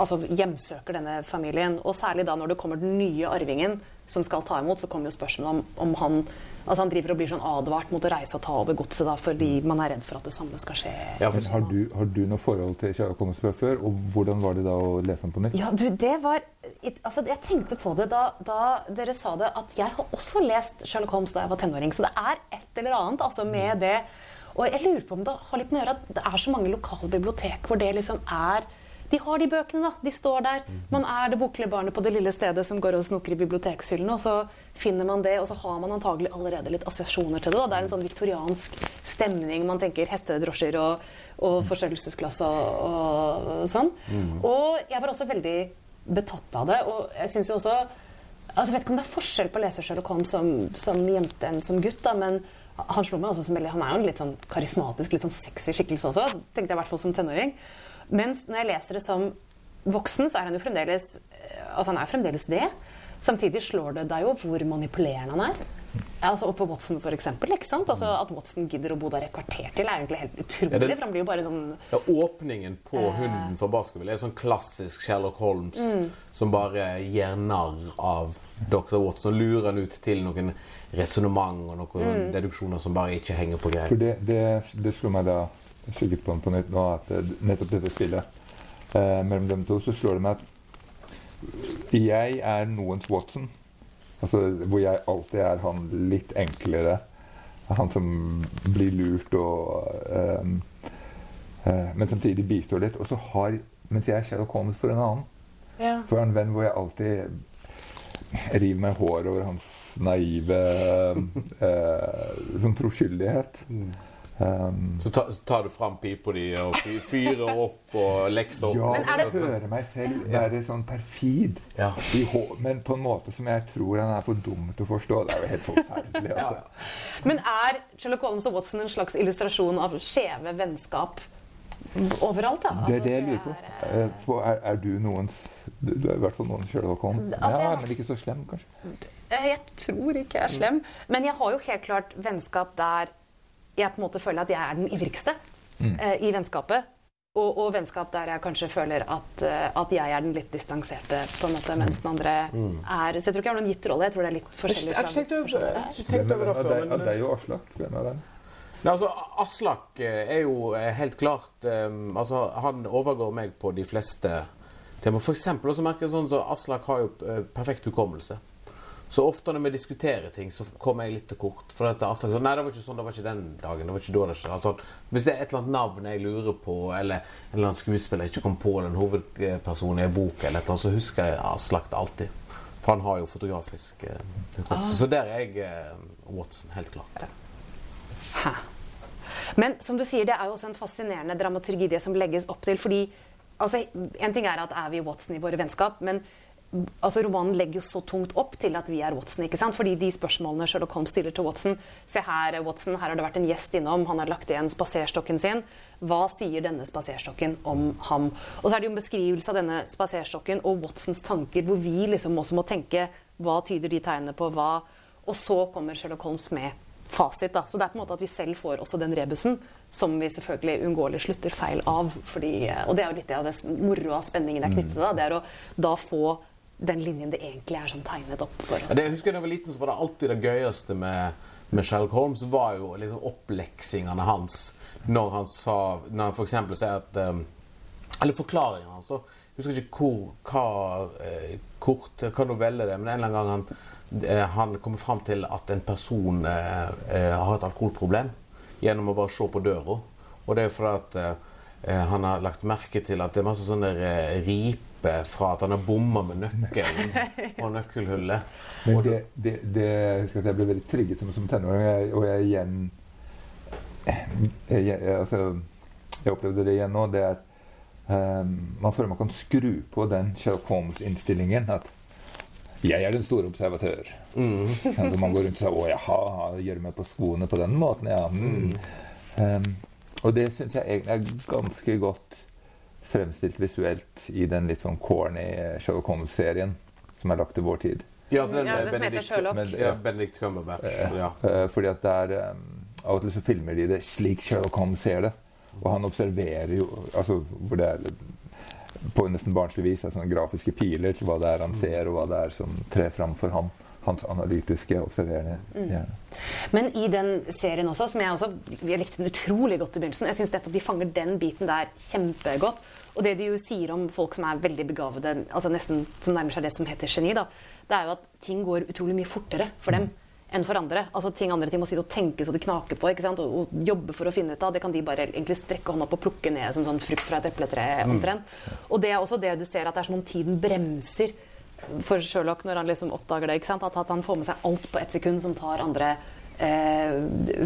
Altså hjemsøker denne familien. Og særlig da når det kommer den nye arvingen som skal ta imot, så kommer jo spørsmålet om, om han Altså Han driver og blir sånn advart mot å reise og ta over godset da, fordi man er redd for at det samme skal skje. Ja, Men har du, har du noe forhold til Kjære kongens fra før, og hvordan var det da å lese den på nytt? Ja, du, det var Altså, jeg tenkte på det da, da dere sa det, at jeg har også lest Sherlock Holmes da jeg var tenåring. Så det er et eller annet altså med det. Og jeg lurer på om det har litt med å gjøre at det er så mange lokale bibliotek hvor det liksom er de har de bøkene, da. De står der. Man er det boklige barnet på det lille stedet som går og snoker i bibliotekshyllene, og så finner man det, og så har man antagelig allerede litt assosiasjoner til det. da. Det er en sånn viktoriansk stemning. Man tenker hestedrosjer og, og forstørrelsesglass og, og sånn. Og jeg var også veldig betatt av det, og jeg syns jo også altså Jeg vet ikke om det er forskjell på å lese Sherlock Holmes som, som jente enn som gutt, da, men han slo meg også som veldig Han er jo en litt sånn karismatisk, litt sånn sexy skikkelse også, tenkte jeg i hvert fall som tenåring. Mens når jeg leser det som voksen, så er han jo fremdeles Altså, han er fremdeles det. Samtidig slår det deg jo hvor manipulerende han er. Altså, og på Watson, for eksempel. Ikke sant? Altså, at Watson gidder å bo der et kvarter til, er egentlig helt utrolig. Det- For han blir jo bare sånn ja, åpningen på hunden fra Baskerville er sånn klassisk Sherlock Holmes som bare gir narr av Dr. Watson lurer han ut til noen resonnement og noen deduksjoner som bare ikke henger på For greip. det, det, det slår meg da kikket på den på nytt nå, at eh, nettopp dette spillet eh, mellom dem to, så slår det meg at jeg er noens Watson. Altså hvor jeg alltid er han litt enklere. Han som blir lurt og eh, eh, Men samtidig bistår litt. Og så har Mens jeg er Sherlock Holmes for en annen. ja. For en venn hvor jeg alltid river meg i håret over hans naive eh, sånn troskyldighet. Um, Så, ta, tar du fram pipa di og fyrer opp og lekser opp. ja, jeg det- hører meg selv være sånn perfid, Ja. i men på en måte som jeg tror han er for dum til å forstå. Det er jo helt forferdelig. Altså. Men er Sherlock Holmes og Watson en slags illustrasjon av skjeve vennskap overalt? da? Det er Altså, det jeg lurer på. er, Eh, for Er, er du noens Du er i hvert fall noens Sherlock Holmes. Altså, Ja, men ikke så slem, kanskje. eh, Jeg tror ikke jeg er slem. Men jeg har jo helt klart vennskap der jeg på en måte føler at jeg er den ivrigste eh, i vennskapet. Og, og vennskap der jeg kanskje føler at, eh, at jeg er den litt distanserte, på en måte, mens den andre er Så jeg tror ikke jeg har noen gitt rolle. Jeg tror det er litt forskjellig. Jeg, jeg har ikke tenkt over er- det før. deg- Av Men, deg og Aslak. Hvem er den? Nei, altså, Aslak eh, er jo eh, helt klart um, altså, Han overgår meg på de fleste temaer. For eksempel også merker jeg sånn så Aslak har jo perfekt hukommelse. Så ofte når vi diskuterer ting, så kommer jeg litt til kort. For dette Aslak sånn Nei, det var ikke sånn, det var ikke den dagen. Det var ikke da det skjedde. Altså, hvis det er et eller annet navn jeg lurer på, eller en eller annen skuespiller jeg ikke kom på, eller en hovedperson i en bok, eller et eller annet, så husker jeg Aslak alltid. For han har jo fotografisk eh, ah. Så der er jeg eh, Watson, helt klart. Hæ. Men som du sier, det er jo også en fascinerende dramaturgi det som legges opp til. fordi altså, En ting er at er vi Watson i våre vennskap, men altså, romanen legger jo så tungt opp til at vi er Watson. ikke sant? Fordi de spørsmålene Sherlock Holmes stiller til Watson Se her, Watson, her har det vært en gjest innom. Han har lagt igjen spaserstokken sin. Hva sier denne spaserstokken om ham? Og så er det jo en beskrivelse av denne spaserstokken og Watsons tanker, hvor vi liksom også må tenke hva tyder de tegnene på hva? Og så kommer Sherlock Holmes med fasit. da. Så det er på en måte at vi selv får også den rebusen, som vi selvfølgelig uunngåelig slutter feil av. Fordi, og det er jo litt av det moroa, spenningen er knyttet til det. Det er å da få den linjen det egentlig er sånn tegnet opp for Ja, oss. det, jeg husker da jeg var liten, så var det alltid det gøyeste med, med Sherlock Holmes var jo liksom oppleksingene hans. Når han sa Når han f.eks. sier at um, Eller forklaringen hans. da. Jeg husker ikke hvor, hva eh, kort, hva novelle det er, men en eller annen gang han, eh, han kommer fram til at en person eh, eh, har et alkoholproblem gjennom å bare se på døra. Og det er fordi at eh, han har lagt merke til at det er masse sånne eh, riper fra at han har bomma med nøkkelen og nøkkelhullet. Men det, det, det husker at jeg ble veldig trigget som, tenåring, og jeg, og jeg igjen jeg, jeg, altså, jeg opplevde det igjen nå. Det er at um, man føler man kan skru på den Sherlock Holmes-innstillingen. At 'jeg er den store observatør'. Mm. man går rundt og sier 'å jaha, gjør meg på skoene på den måten', ja. Mm. Ehm, og det syns jeg egentlig er ganske godt fremstilt visuelt i den litt sånn corny Sherlock Holmes-serien som er lagt til vår tid. Ja, altså den Ja, det som heter Sherlock. Med, Ja, Benedict Cumberbatch. Ja. Eh, fordi at der um, Av og til så filmer de det slik Sherlock Holmes ser det. Og han observerer jo altså, hvor det er på nesten barnslig vis er sånne grafiske piler til hva det er han Mm. ser, og hva det er som trer fram for ham. Hans analytiske, observerende Mm. Men i den serien også, som jeg også jeg likte den utrolig godt i begynnelsen Jeg syns de fanger den biten der kjempegodt. Og det de jo sier om folk som er veldig begavede, altså nesten som nærmer seg det som heter geni, da, det er jo at ting går utrolig mye fortere for dem enn for andre. Altså ting andre ting må sitte og tenke så det knaker på? Og, og jobbe for å finne ut av. Det kan de bare egentlig strekke hånda opp og plukke ned som sånn frukt fra et epletre omtrent. Og det er også det du ser, at det er som om tiden bremser for Sherlock når han liksom oppdager det. At, at han får med seg alt på ett sekund som tar andre eh,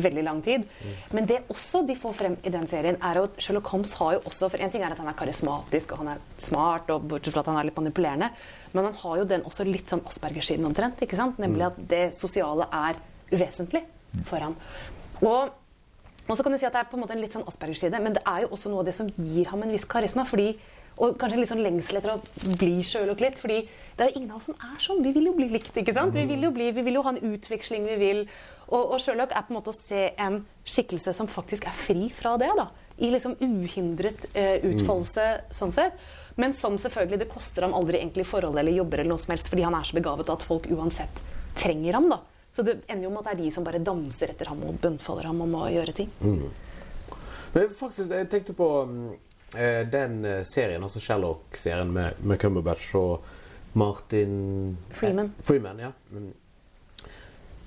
veldig lang tid. Men det også de får frem i den serien, er at Sherlock Holmes har jo også For en ting er at han er karismatisk og han er smart, og bortsett fra at han er litt manipulerende, men han har jo den også litt sånn Asperger-siden omtrent. ikke sant? Nemlig at det sosiale er uvesentlig for ham. Og og så kan du si at det er på en måte en litt sånn Asperger-side, men det er jo også noe av det som gir ham en viss karisma. fordi og kanskje litt sånn lengsel etter å bli Sherlock litt. fordi det er jo ingen av oss som er sånn. Vi vil jo bli likt. ikke sant? Vi vil jo, bli, vi vil jo ha en utveksling. vi vil. Og, og Sherlock er på en måte å se en skikkelse som faktisk er fri fra det. da. I liksom uhindret eh, utfoldelse sånn sett. Men som selvfølgelig det koster ham aldri egentlig forhold eller jobber eller noe som helst, fordi han er så begavet at folk uansett trenger ham. da. Så det ender jo med at det er de som bare danser etter ham og bunnfaller ham om å gjøre ting. Men faktisk, jeg tenkte på mm, den eh, serien, altså Sherlock-serien med, med Cumberbatch og Martin Freeman. Eh, Freeman, ja. Mm.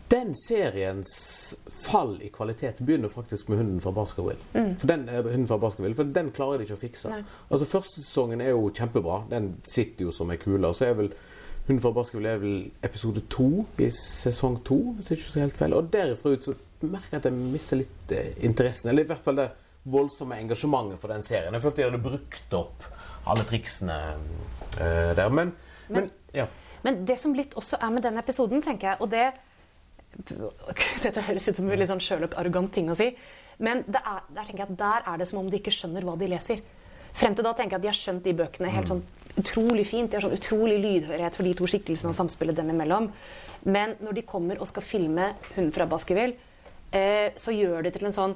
Den seriens fall i kvalitet begynner faktisk med Hunden fra Baskerville. For den, eh, hunden fra Baskerville, for den klarer de ikke å fikse. Nei. Altså Første sesongen er jo kjempebra. Den sitter jo som ei kule. Og så er vel Hunden fra Baskerville er vel episode to i sesong to, hvis jeg ikke så helt feil. Og derifra ut så merker jeg at jeg mister litt eh, interessen. Eller i hvert fall det voldsomme engasjementet for den serien. Jeg følte de hadde brukt opp alle triksene uh, der. Men, men, ja. Men det som litt også er med den episoden, tenker jeg, og det Dette høres ut som en litt sånn Sherlock-arrogant ting å si, men det er, der tenker jeg at der er det som om de ikke skjønner hva de leser. Frem til da tenker jeg at de har skjønt de bøkene helt sånn utrolig fint. De har sånn utrolig lydhørighet for de to skikkelsene og samspillet dem imellom. Men når de kommer og skal filme Hunden fra Baskerville, eh, så gjør de til en sånn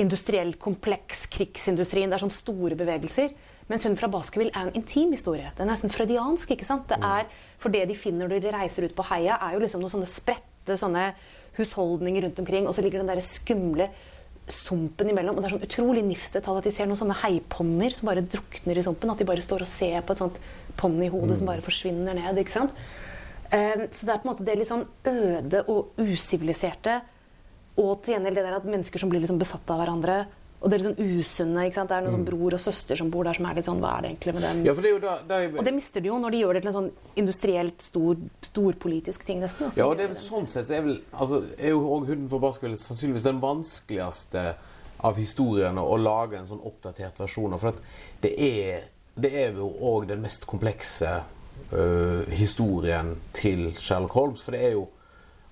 industriell kompleks krigsindustrien. Det er sånn store bevegelser. Mens hun fra Baskerville er en intim historie. Det er nesten freudiansk. ikke sant? Det er, For det de finner når de reiser ut på heia, er jo liksom noen sånne spredte sånne husholdninger rundt omkring, og så ligger den der skumle sumpen imellom. Og det er sånn utrolig nifstetal at de ser noen sånne heiponnier som bare drukner i sumpen. At de bare står og ser på et sånt ponnihode som bare forsvinner ned. ikke sant? Um, så det er på en måte det litt sånn øde og usiviliserte. Og til gjengjeld det der at mennesker som blir liksom besatt av hverandre. Og det er litt sånn usunne. ikke sant? Det er noen sånn bror og søster som bor der som er litt sånn Hva er det egentlig med dem? ja, for det er jo da, det er, Og det mister de jo når de gjør det til en sånn industrielt stor, storpolitisk ting, nesten. altså. Ja, og det er vel sånn sett så er, vel, altså, er jo òg Hunden for Baskerville sannsynligvis den vanskeligste av historiene å lage en sånn oppdatert versjon av. For at det er, det er jo òg den mest komplekse øh, historien til Sherlock Holmes. For det er jo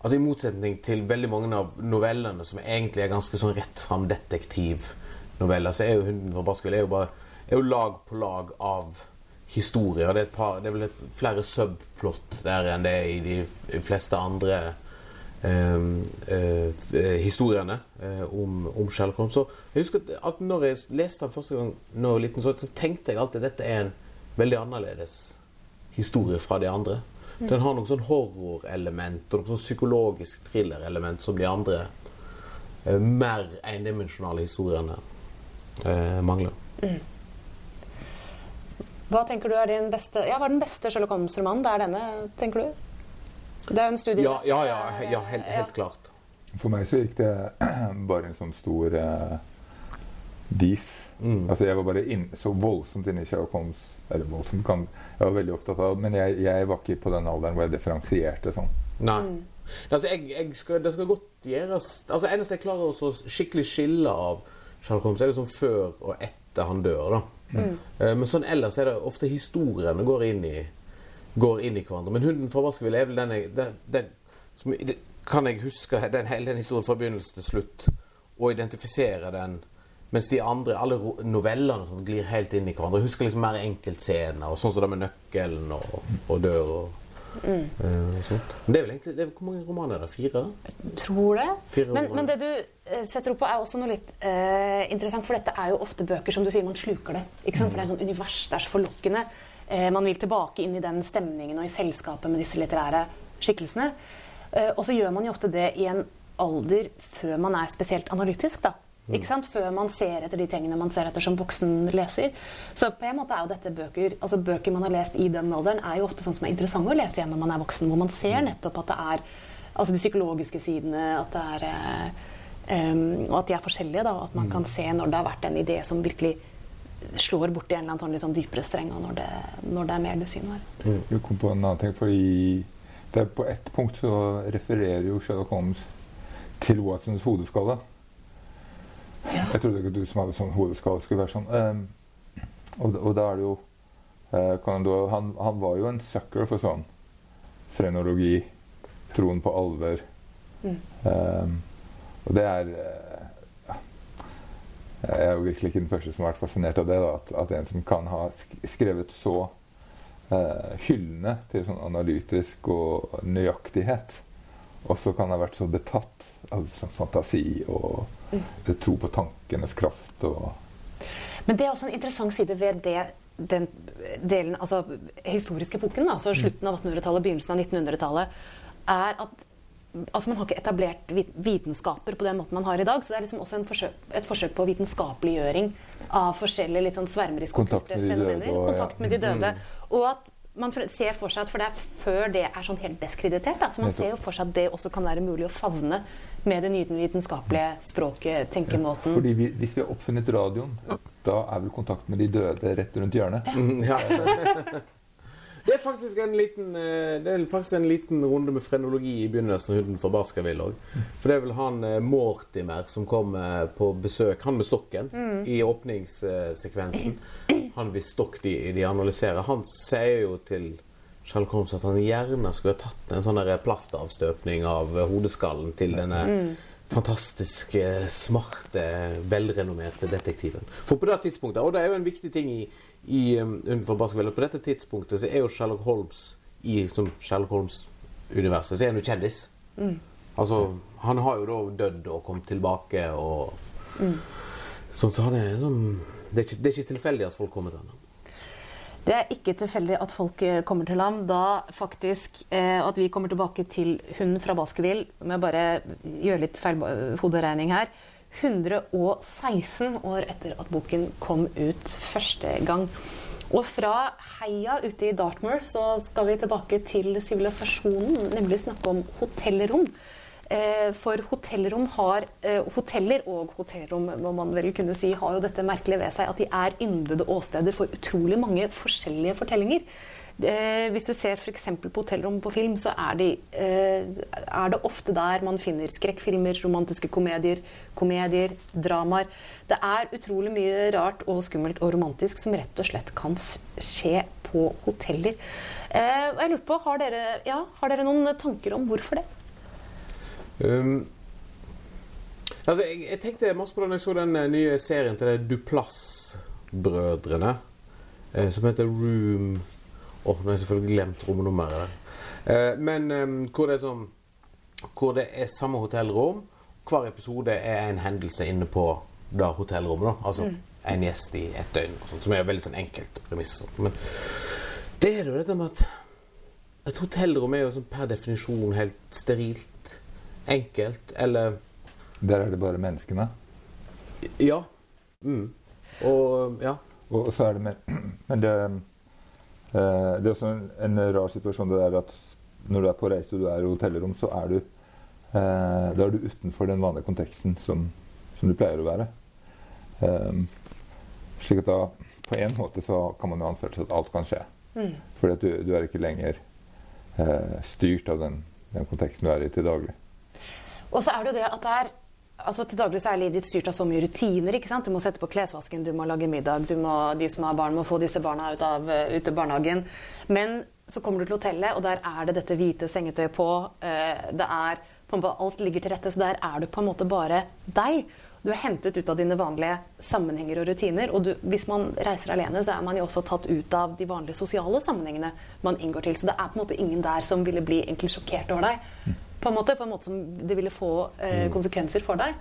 altså I motsetning til veldig mange av novellene som egentlig er ganske sånn rett fram detektivnoveller, så er jo 'Hunden fra Baskerville' er jo bare er jo lag på lag av historier. Det er, par, det er vel et, flere subplot der enn det er i de fleste andre eh, eh, historiene eh, om, om Sherlock Holmes. Så jeg husker at når jeg leste den første gang når jeg var liten, så tenkte jeg alltid at dette er en veldig annerledes historie fra de andre. Den har noe sånn horrorelement og noe sånn psykologisk thrillerelement som de andre eh, mer endimensjonale historiene eh, mangler. Hva tenker du er din beste Ja, hva er den beste Sherlock Holmes-romanen? Det er denne, tenker du? Det er jo en studie. Ja, ja, ja, ja helt, helt klart. For meg så gikk det bare en sånn stor uh, diff. Mm. Altså Jeg var bare inn, så voldsomt inne i Sherlock Holmes. Eller voldsomt kan Jeg var veldig opptatt av Men jeg, jeg var ikke på den alderen hvor jeg differensierte sånn. Nei. Altså, jeg, jeg skal, det skal godt gjøres Altså, Eneste jeg klarer å skikkelig skille av Sherlock Holmes, er det sånn før og etter han dør. da. Eh, men sånn ellers er det ofte historiene går inn i, går inn i hverandre. Men 'Hunden fra Baskerville' er vel den den, den, som, det, Kan jeg huske den, hele den historien fra begynnelse til slutt og identifisere den mens de andre, alle novellene som glir helt inn i hverandre. Jeg husker liksom mer enkeltscener, og sånn som det med nøkkelen og, og dør og Eh, sånt. Men det er vel egentlig det er, Hvor mange romaner er det? Fire? Jeg Tror det. Men, men det du eh, setter opp på, er også noe litt eh, interessant. For dette er jo ofte bøker som du sier, man sluker det. Ikke sant? For det er et sånt univers, det er så forlokkende. Eh, man vil tilbake inn i den stemningen og i selskapet med disse litterære skikkelsene. Eh, og så gjør man jo ofte det i en alder før man er spesielt analytisk. da. Ikke sant? Før man ser etter de tingene man ser etter som voksen leser. Så på en måte er jo dette bøker altså bøker man har lest i den alderen, er jo ofte sånn som er interessante å lese igjen når man er voksen. Hvor man ser nettopp at det er altså de psykologiske sidene, at det er um, Og at de er forskjellige. da, At man kan se når det har vært en idé som virkelig slår borti en eller annen sånn sånn dypere streng, og når det, når det er mer dusin Jeg Du kom på en annen ting, fordi det er på ett punkt så refererer jo Sherlock Holmes til Watsons hodeskalle. Jeg trodde ikke du som hadde sånn hodeskade, skulle være sånn. Um, og, og da er det jo uh, Conan Doyle, han, han var jo en sucker for sånn frenologi, troen på alver. Ehm, og det er uh. Jeg er jo virkelig ikke den første som har vært fascinert av det. Da, at, at en som kan ha skrevet så eh, hyllende til sånn analytisk og nøyaktighet, også kan ha vært så betatt sånn fantasi og det tro på tankenes kraft. og Men det er også en interessant side ved det, den delen, altså historiske epoken, altså slutten av 1800-tallet, begynnelsen av 1900-tallet, er at altså man har ikke etablert vitenskaper på den måten man har i dag. Så det er liksom også en forsøk, et forsøk på vitenskapeliggjøring av forskjellige litt sånn svermeriske Kontakt med de døde fenomener. og-. Kontakt med de døde. Og at man ser for seg at For det er før det er sånn helt deskreditert. Da. Så man ser jo for seg at det også kan være mulig å favne med det nye vitenskapelige språket, tenkemåten. Fordi vi, Hvis vi har oppfunnet radioen, da er vel kontakt med de døde rett rundt hjørnet. Mm, Ja. Det er faktisk en liten eh, Det er faktisk en liten runde med frenologi i begynnelsen av Hunden for Baskerville òg. For det er vel han eh, Mortimer som kom eh, på besøk, han med stokken, i åpningssekvensen. Han hvis stokk de, de analyserer. Han sier jo til Sherlock Holmes at han gjerne skulle ha tatt en sånn plastavstøpning av eh, hodeskallen til denne fantastiske, smarte, velrenommerte detektiven. For på det tidspunktet, og det er jo en viktig ting i, i um, Unnfor Baskerville, på dette tidspunktet så er jo Sherlock Holmes i som Sherlock Holmes-universet, så er han jo kjendis. Altså, han har jo da dødd og kommet tilbake og Sånn, så han er sånn det er, ikke, det er ikke tilfeldig at folk kommer til han. Det er ikke tilfeldig at folk eh, kommer til ham. Da faktisk eh, at vi kommer tilbake til hunden fra Baskerville jeg bare gjøre litt feil eh, hoderegning her. 116 år etter at boken kom ut første gang. Og fra heia ute i Dartmoor så skal vi tilbake til sivilisasjonen, nemlig snakke om hotellrom. Eh, For hotellrom har eh, Hoteller og hotellrom må man vel kunne si, har jo dette merkelige ved seg at de er yndede åsteder for utrolig mange forskjellige fortellinger. Eh, hvis du ser f.eks. på hotellrom på film, så er, de, er det ofte der man finner skrekkfilmer, romantiske komedier, komedier, dramaer. Det er utrolig mye rart og skummelt og romantisk som rett og slett kan skje på hoteller. Jeg lurer på, har dere, ja, har dere noen tanker om hvorfor det? Um, altså, jeg, jeg tenkte masse på den jeg så den eh, nye serien til Duplass-brødrene. Eh, som heter Room Åh, nå har jeg selvfølgelig glemt romnummeret. Eh, men em, hvor det er sånn Hvor det er samme hotellrom. Hver episode er en hendelse inne på da hotellrommet. da Altså en gjest i ett døgn, sånt, som er veldig sånn enkelt premiss. Men det er jo dette med at et hotellrom er jo sånn per definisjon helt sterilt. Enkelt. Eller Der er det bare menneskene. Ja. Mm. Og ja. Og så er det mer Men det, eh, det er også en, en rar situasjon det der at når du er på reise og du er i hotellrom, så er du, eh, da er du utenfor den vanlige konteksten som, som du pleier å være. Um, slik at da på en måte så kan man jo anføre til at alt kan skje. Fordi at du, du er ikke lenger eh, styrt av den, den konteksten du er i til daglig. Og så er det jo det at det er altså Til daglig så er livet styrt av så mye rutiner. ikke sant? Du må sette på klesvasken, du må lage middag, må, de som har barn, må få disse barna ut av eh, ut av barnehagen. Men så kommer du til hotellet, og der er det dette hvite sengetøyet på. eh, det er på måte, Alt ligger til rette, så der er du på en måte bare deg. Du er hentet ut av dine vanlige sammenhenger og rutiner. Og du, hvis man reiser alene, så er man jo også tatt ut av de vanlige sosiale sammenhengene man inngår til. Så det er på en måte ingen der som ville bli egentlig sjokkert over deg. På en måte, på en måte som det ville få eh, konsekvenser for deg.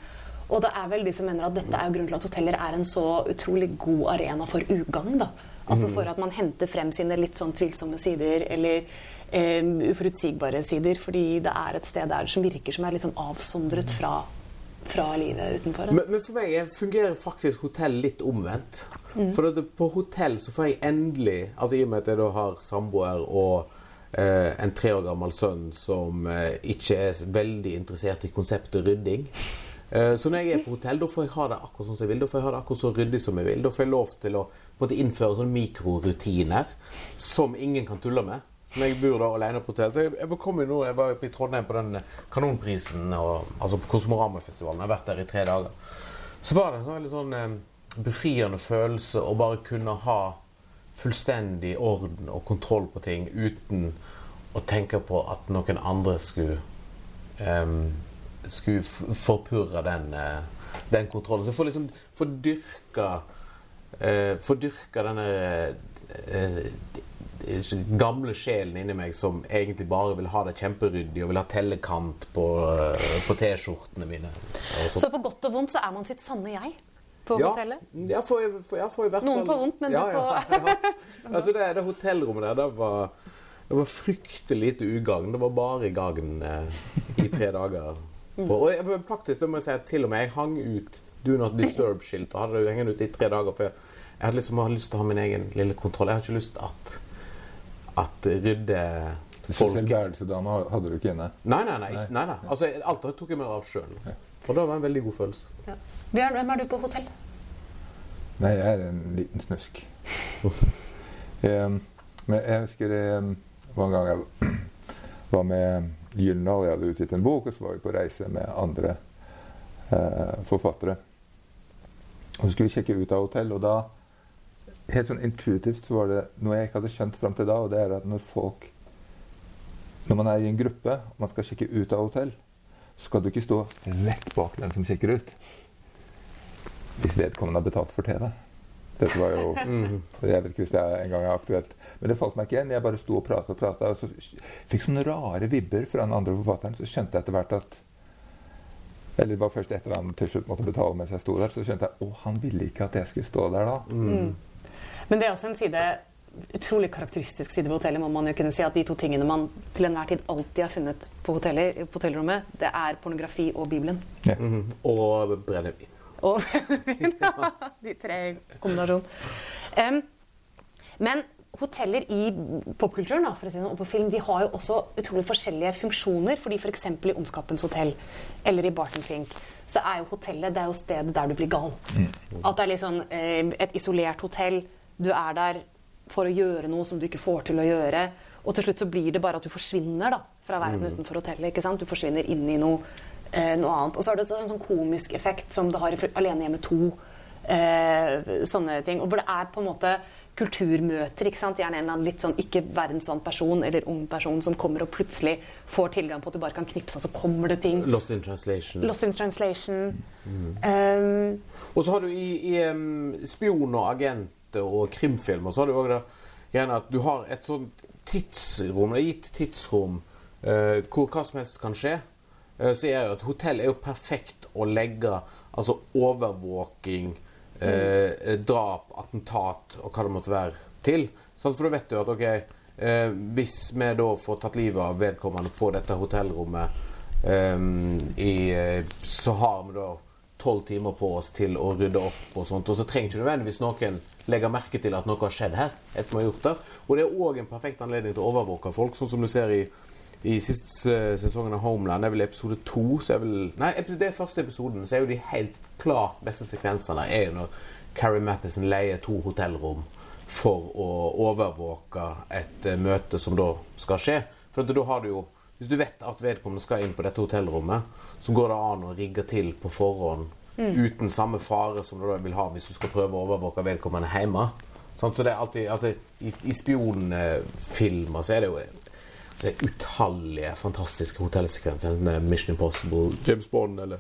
Og det er vel de som mener at dette er jo grunnen til at hoteller er en så utrolig god arena for ugagn. da. Altså for at man henter frem sine litt sånn tvilsomme sider, eller eh, uforutsigbare sider. Fordi det er et sted der som virker som er litt sånn avsondret fra, fra livet utenfor. Men, men for meg er- fungerer faktisk hotell litt omvendt. For at på hotell så får jeg endelig Altså I og med at jeg da har samboer og en tre år gammel sønn som eh, ikke er veldig interessert i konseptet rydding. Eh, så når jeg er på hotell, da får jeg ha det akkurat sånn som jeg vil. Da får jeg ha det akkurat så ryddig som jeg vil. Da får jeg lov til å måte, innføre sånne mikrorutiner som ingen kan tulle med. Når jeg bor da alene på hotell. Så jeg, jeg, kom jo nå, jeg var i Trondheim på den Kanonprisen, og, altså på Kosmoramafestivalen. Jeg har vært der i tre dager. Så var det en sånn veldig sånn eh, befriende følelse å bare kunne ha fullstendig orden og kontroll på ting uten å tenke på at noen andre skulle um, skulle forpurre den, uh, den kontrollen. Så få liksom få dyrka eh, Få denne eh, gamle sjelen inni meg som egentlig bare vil ha det kjemperyddig og vil ha tellekant på, på T-skjortene mine. Så på godt og vondt så er man sitt sanne jeg på Ja, hotellet. Ja, for, for, ja, for i hvert Noen på vondt, men du ja, ja, ja. Altså det, det hotellrommet der, det var, det var fryktelig lite ugagn. Det var bare gagn eh, i tre dager. Mm. På. Og jeg, faktisk, det må jeg si at til og med jeg hang ut Do Not Disturb-skilt og hadde det hengende ute i tre dager. For jeg, jeg hadde liksom hadde lyst til å ha min egen lille kontroll. Jeg har ikke lyst til at at rydde Folket. folk hadde du ikke inne. Nei, nei, nei. ikke- nei, nei. Altså, alt det tok jeg meg av sjøl. Og det var en veldig god følelse. Ja. Bjørn, hvem er du på hotell? Nei, jeg er en liten snusk. Men jeg husker um, var en gang jeg var med Gyldendal. Jeg hadde utgitt en bok, og så var vi på reise med andre eh, forfattere. Og så skulle vi sjekke ut av hotell, og da Helt sånn intuitivt så var det noe jeg ikke hadde skjønt fram til da, og det er at når folk Når man er i en gruppe og man skal sjekke ut av hotell, skal du ikke stå rett bak den som sjekker ut hvis vedkommende har betalt for TV. Dette var jo Jeg vet ikke hvis det er en gang er aktuelt. Men det falt meg ikke igjen. Jeg bare sto og prata og prata. Og så fikk sånne rare vibber fra den andre forfatteren. Så skjønte jeg etter hvert at Eller det var først etter han til slutt måtte betale mens jeg sto der. Så skjønte jeg å, han ville ikke at jeg skulle stå der da. Men det er også en side utrolig karakteristisk side ved hotellet, må man jo kunne si. At de to tingene man til enhver tid alltid har funnet på, hotellet, på hotellrommet, det er pornografi og Bibelen. Ja. Mhm. Og brennevin. Og de tre i kombinasjon. Um, men hoteller i popkulturen da, si sånn, og på film de har jo også utrolig forskjellige funksjoner. fordi F.eks. For i Ondskapens hotell eller i Barton Fink så er jo hotellet det er jo stedet der du blir gal. At det er litt sånn eh, et isolert hotell. Du er der for å gjøre noe som du ikke får til å gjøre. Og til slutt så blir det bare at du forsvinner da, fra verden utenfor hotellet. ikke sant? Du forsvinner inn i noe, eh, noe annet. Og så har det en sånn komisk effekt som det har i Alene hjemme 2. Eh, sånne ting. Og hvor det er på en måte kulturmøter. ikke sant? Gjerne en eller annen litt sånn ikke verdensvant person eller ung person som kommer og plutselig får tilgang på at du bare kan knipse, og så kommer det ting. Lost in translation. Lost in translation. Um, Og så har du i, i um, spion- og agent- og krimfilmer så har du òg det gjerne at du har et sånt tidsrom, det er gitt tidsrom uh, hvor hva som helst kan skje. Eh, så er jo at hotell er jo perfekt å legge altså overvåking, eh, drap, attentat og hva det måtte være til. Sånn, For du vet jo at ok, eh, hvis vi da får tatt livet av vedkommende på dette hotellrommet eh, i, eh, så har vi da tolv timer på oss til å rydde opp og sånt. Og så trenger ikke nødvendigvis noen legge merke til at noe har skjedd her. etter vi har gjort det. Og det er òg en perfekt anledning til å overvåke folk, sånn som du ser i, i siste sesongen av Homeland. Det er vel episode to. Så er vel, nei, det er første episoden. Så er jo de helt klart beste sekvensene er jo når Carrie Mathison leier to hotellrom for å overvåke et eh, møte som da skal skje. For da har du jo Hvis du vet at vedkommende skal inn på dette hotellrommet, så går det an å rigge til på forhånd uten samme fare som du da vil ha hvis du skal prøve å overvåke vedkommende hjemme. Sånn, Så det er alltid alltid I, i spionfilmer så er det jo så er utallige fantastiske hotellsekvenser. enten er Mission Impossible, James Bond eller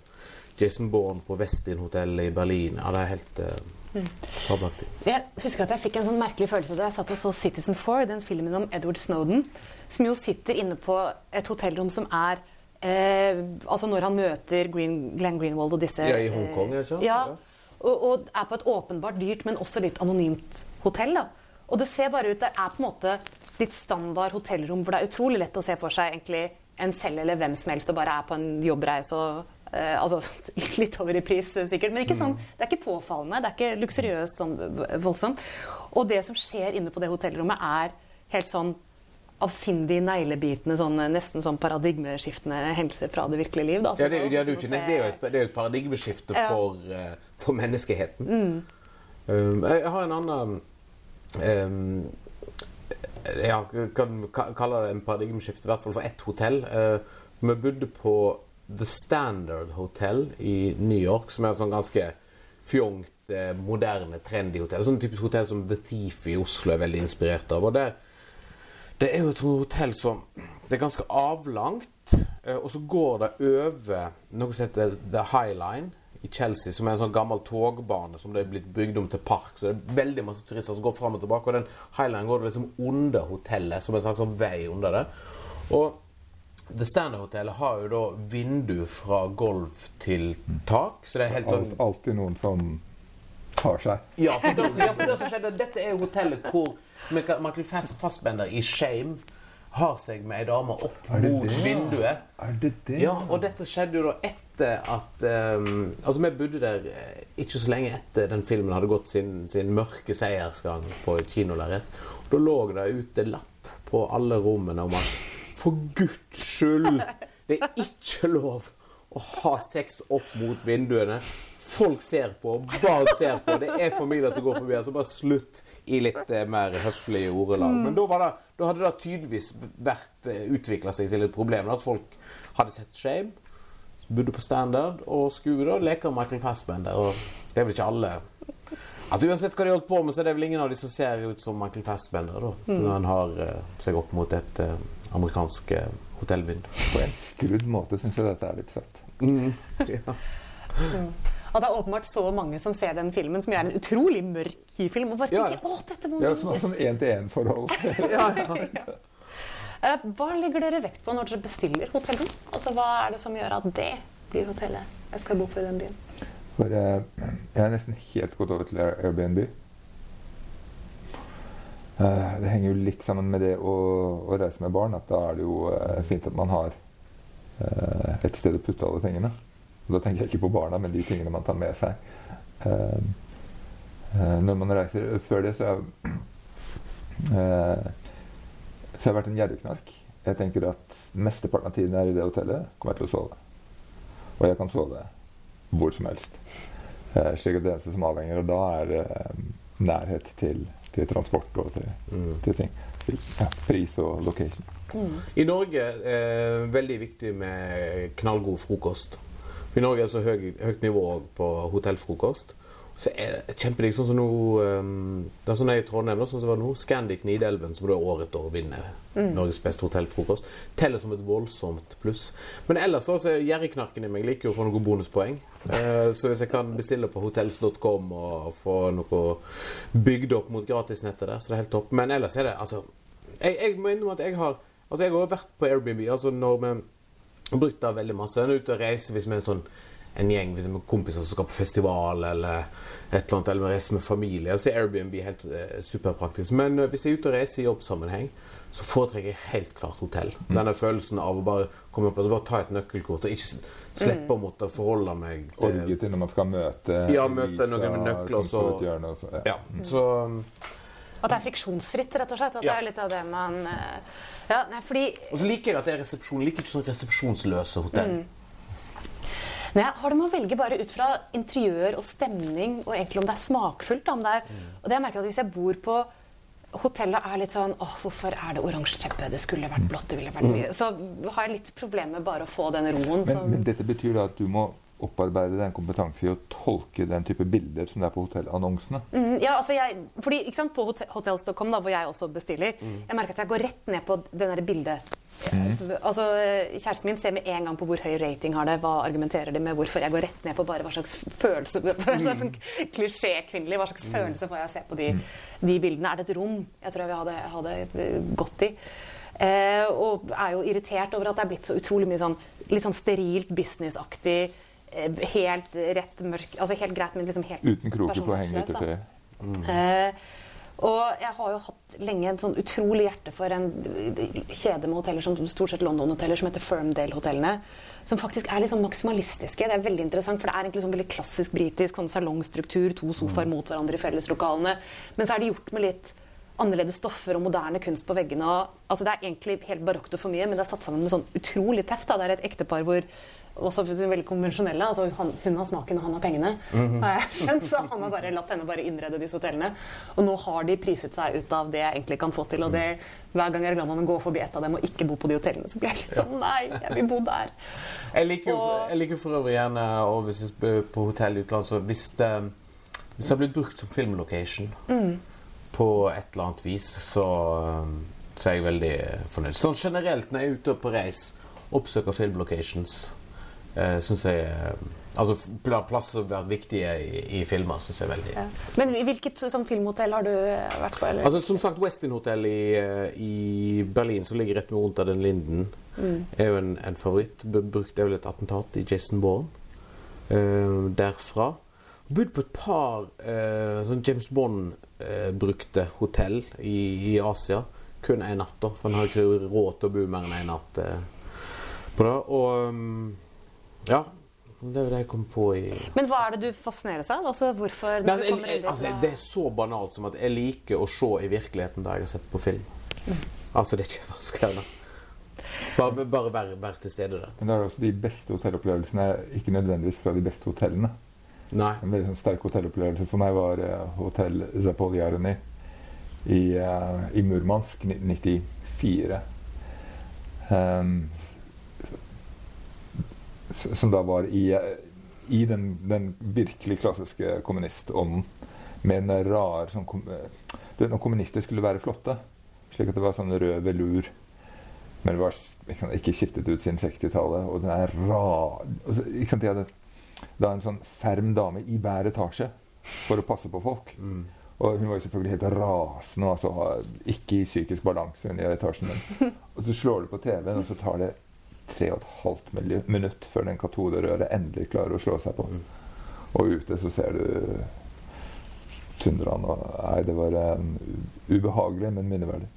Jason Bourne på Westin-hotellet i Berlin. Ja, det er helt uh, fabelaktig. Jeg husker at jeg fikk en sånn merkelig følelse da jeg satt og så Citizen Four, den filmen om Edward Snowden, som jo sitter inne på et hotellrom som er eh, Altså når han møter Green, Glenn Greenwald og disse Ja, i Hongkong, er det ikke? sant? ja, og, og er på et åpenbart dyrt, men også litt anonymt hotell. da. Og det ser bare ut Det er på en måte litt standard hotellrom hvor det er utrolig lett å se for seg egentlig en selv eller hvem som helst og bare er på en jobbreise og eh, altså, Litt over i pris, sikkert, men ikke sånn, det er ikke påfallende. Det er ikke luksuriøst sånn voldsomt. Og det som skjer inne på det hotellrommet, er helt sånn avsindig neglebitende, sånn, nesten sånn paradigmeskiftende hendelser fra det virkelige liv. Da. Ja, det, det, å det er jo et, er et paradigmeskifte Ja. for, eh, for menneskeheten. Um, jeg har en annen um, Ja, kan kalle det en paradigmeskifte, i hvert fall for ett hotell. Uh, for vi bodde på The Standard Hotel i New York, som er et sånn ganske fjongt, eh, moderne, trendy hotell. Sånn typisk hotell som The Thief i Oslo er veldig inspirert av. Og der, det er jo et hotell som Det er ganske avlangt, eh, og så går det over noe som heter The High Line i Chelsea, som er en sånn gammel togbane som det er blitt bygd om til park. Så det er veldig masse turister som går fram og tilbake. Og den Highland går liksom under hotellet, som en slags sånn vei under det. Og The Standard Hotellet har jo da vindu fra gulv til tak, så det er helt sånn Alt, alltid noen som tar seg. ja, for det, ja, for det som skjedde, dette er jo hotellet hvor Michael Fassbender i Shame har seg med ei dame opp mot vinduet. Er det det? Ja, og dette skjedde jo da etter at um, Altså, vi bodde der eh, ikke så lenge etter den filmen hadde gått sin, sin mørke seiersgang på et kinolerret. Da lå det ute lapp på alle rommene om at for guds skyld, det er ikke lov å ha sex opp mot vinduene. Folk ser på, barn ser på, det er familier som går forbi. Altså bare slutt i litt eh, mer høflige ordelag. Men da, var det, da hadde det tydeligvis vært utvikla seg til et problem. At folk hadde sett Shame, bodde på Standard og skulle da leke Michael Fassbender. Og det er vel ikke alle Altså Uansett hva de holdt på med, så er det vel ingen av de som ser ut som Michael Fassbender da, når han har uh, seg opp mot et uh, amerikansk uh, hotellvindu. På en skrudd måte syns jeg dette er litt søtt. At det er åpenbart så mange som ser den filmen, som gjør er en utrolig mørk film, og bare Ja. tenker 'Å, dette må Ja, vi som har sånn én-til-én-forhold. Eh, Hva legger dere vekt på når dere bestiller hotellrom? Altså, Hva er det som gjør at det blir hotellet jeg skal bo på i den byen? For uh, jeg har nesten helt gått over til Airbnb. Uh, det henger jo litt sammen med det å, å reise med barn. At da er det jo uh, fint at man har eh, et sted å putte alle tingene. Og da tenker jeg ikke på barna, men de tingene man tar med seg. Eh, eh, når man reiser Før det så har eh, jeg har vært en gjerrigknark. Jeg tenker at mesteparten av tiden jeg er i det hotellet, kommer jeg til å sove. Og jeg kan sove hvor som helst. Eh, slik at det eneste som avhenger av da, er eh, nærhet til, til transport og til, Mm. til ting. Ja, pris og location. I Norge er det veldig viktig med knallgod frokost. For I Norge er det så høy, høyt nivå på hotellfrokost. Så er det kjempedigg. Sånn som nå um, Det er sånn jeg i Trondheim, sånn som det var nå. Scandic Nidelven, som da år etter år vinner Norges beste hotellfrokost, teller som et voldsomt pluss. Men ellers da, så er gjerrigknarken i meg liker jo å få noen bonuspoeng. Eh, så hvis jeg kan bestille på hotels.com og få noe bygd opp mot gratisnettet der, så det er helt topp. Men ellers er det altså jeg, jeg må innrømme at jeg har Altså jeg har vært på Airbnb altså når vi har brukt det veldig masse. Jeg er ute og reiser hvis vi er en sånn en gjeng med er kompiser som skal på festival eller et eller annet, eller vi reiser med familie, så er Airbnb helt eh, superpraktisk. Men eh, hvis jeg er ute og reiser i jobbsammenheng, så foretrekker jeg helt klart hotell. Denne følelsen av å bare komme opp og bare ta et nøkkelkort og ikke slippe slippe å måtte forholde meg Orget til når man skal møte Ja, møte noen med nøkler, og så- og så- ja. Ja, så um, At det er friksjonsfritt, rett og slett. At Ja. det er litt av det man eh, Ja, nei, fordi Og så liker jeg at det er resepsjon. Jeg liker ikke sånn resepsjonsløse hotell. Nei, har det med å velge bare ut fra interiør og stemning, og egentlig om det er smakfullt. Om det er, og det har jeg merket at Hvis jeg bor på hotellet er litt sånn åh, hvorfor er det oransje teppe? Det skulle vært blått. det ville vært mye. Så har jeg litt problemer med bare å få den roen. Men, som- men dette betyr da at du må opparbeide den kompetansen kompetanse i å tolke den type bilder som det er på hotellannonsene. Mm, ja, altså jeg, fordi, ikke sant, På hotell- da, hvor jeg også bestiller, Mm. jeg merker at jeg går rett ned på den der bildet Altså, Kjæresten min ser med en gang på hvor høy rating har det. Hva argumenterer de med? Hvorfor? Jeg går rett ned på bare hva slags følelse sånn Klisjé-kvinnelig. Hva slags følelse får jeg se på de, de, bildene? Er det et rom jeg tror jeg vi hadde, det, gått i? Eh, og er jo irritert over at det er blitt så utrolig mye sånn litt sånn sterilt businessaktig. Eh, helt rett mørk Altså helt greit, men liksom helt Uten kroker for å henge litt i mm. eh, og jeg har jo hatt lenge en sånn utrolig hjerte for en kjede med hoteller som stort sett London-hoteller som heter Firmdale-hotellene. Som faktisk er litt sånn maksimalistiske. Det er veldig interessant, for det er egentlig sånn veldig klassisk britisk sånn salongstruktur. To sofaer mot hverandre i felleslokalene. Men så er det gjort med litt annerledes stoffer og moderne kunst på veggene. Og, altså det er egentlig helt barokt og for mye, men det er satt sammen med sånn utrolig teft. Da. Det er et ektepar hvor også veldig konvensjonelle. altså han, Hun har smaken, og han har pengene. Mm har jeg skjønt, Så han har bare latt henne bare innrede disse hotellene. Og nå har de priset seg ut av det jeg egentlig kan få til. og det, Hver gang jeg er glad man går forbi et av dem og ikke bo på de hotellene, så blir jeg litt sånn Nei, jeg vil bo der. Jeg liker jo, og, jeg liker for øvrig gjerne og hvis jeg på hotell i utlandet, så hvis det, hvis det har blitt brukt som filmlocation mm. på et eller annet vis, så, så er jeg veldig fornøyd. Sånn generelt når jeg er ute på reis, oppsøker filmlocations uh, syns jeg uh, Altså plasser som har vært viktige i, i filmer, syns jeg er veldig ja. Men hvilket sånn, filmhotell har du vært på? Eller? Altså Som sagt, Westin Hotel i, i, Berlin, som ligger rett rundt av den Linden, mm. er jo en, en favoritt. Brukte vel et attentat i Jason Bourne eh, derfra. Bodd på et par eh, sånn James Bond-brukte eh, hotell i, i, Asia. Kun én natt, da, for han har ikke råd til å bo mer enn én en natt på det. Og um, ja. Det er det jeg kom på i Men hva er det du fascineres av? Altså, hvorfor Nei, altså, jeg, altså, Det er så banalt som at jeg liker å se i virkeligheten det jeg har sett på film. Mm. Altså, det er ikke vanskeligere. Bare, bare være, være, til stede der. Men det er også de beste hotellopplevelsene ikke nødvendigvis fra de beste hotellene. Nei. En veldig sånn sterk hotellopplevelse for meg var uh, hotell Zapoljarny i, uh, i Murmansk 94. Um, som da var i, i den, den, virkelig klassiske kommunistånden. Med en rar sånn du, Når kommunister skulle være flotte, slik at det var sånn rød velur Men det var ikke skiftet ut siden 60-tallet. Og den er rar ikke sant, De hadde da en sånn ferm dame i hver etasje for å passe på folk. Mm. Og hun var jo selvfølgelig helt rasende altså, ikke i psykisk balanse i etasjen. Og så slår du på TV-en, og så tar det tre og et halvt minutt før den katoderøret endelig klarer å slå seg på. Og ute så ser du tundraen. Og nei, det var um, ubehagelig, men minneverdig.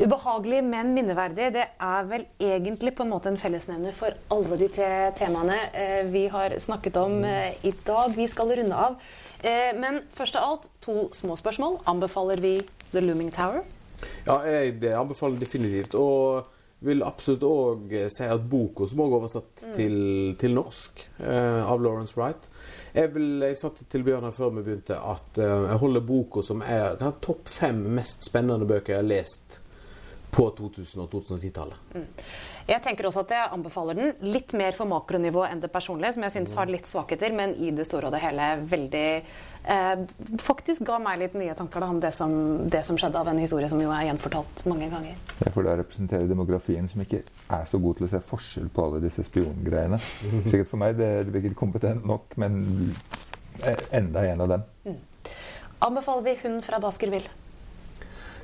Ubehagelig, men minneverdig. Det er vel egentlig på en måte en fellesnevner for alle de te temaene eh, vi har snakket om eh, i dag. Vi skal runde av. Eh, men først av alt, to små spørsmål. Anbefaler vi The Looming Tower? Ja, jeg det anbefaler definitivt. Og vil absolutt òg eh, si at boka, som òg er oversatt mm. til, til, norsk, eh, av Lawrence Wright Jeg, vil, jeg sa til Bjørnar før vi begynte, at eh, jeg holder boka som er den topp fem mest spennende bøker jeg har lest på 2000- og 2010-tallet. Mm. Jeg tenker også at jeg anbefaler den. Litt mer for makronivå enn det personlige, som jeg syns har litt svakheter, men i det store og det hele veldig eh, Faktisk ga meg litt nye tanker da, om det som, det som, skjedde av en historie som jo er gjenfortalt mange ganger. Ja, for da representerer demografien som ikke er så god til å se forskjell på alle disse spiongreiene. Sikkert for meg det, det blir ikke kompetent nok, men enda en av dem. Mm. Anbefaler vi hun fra Baskerville'?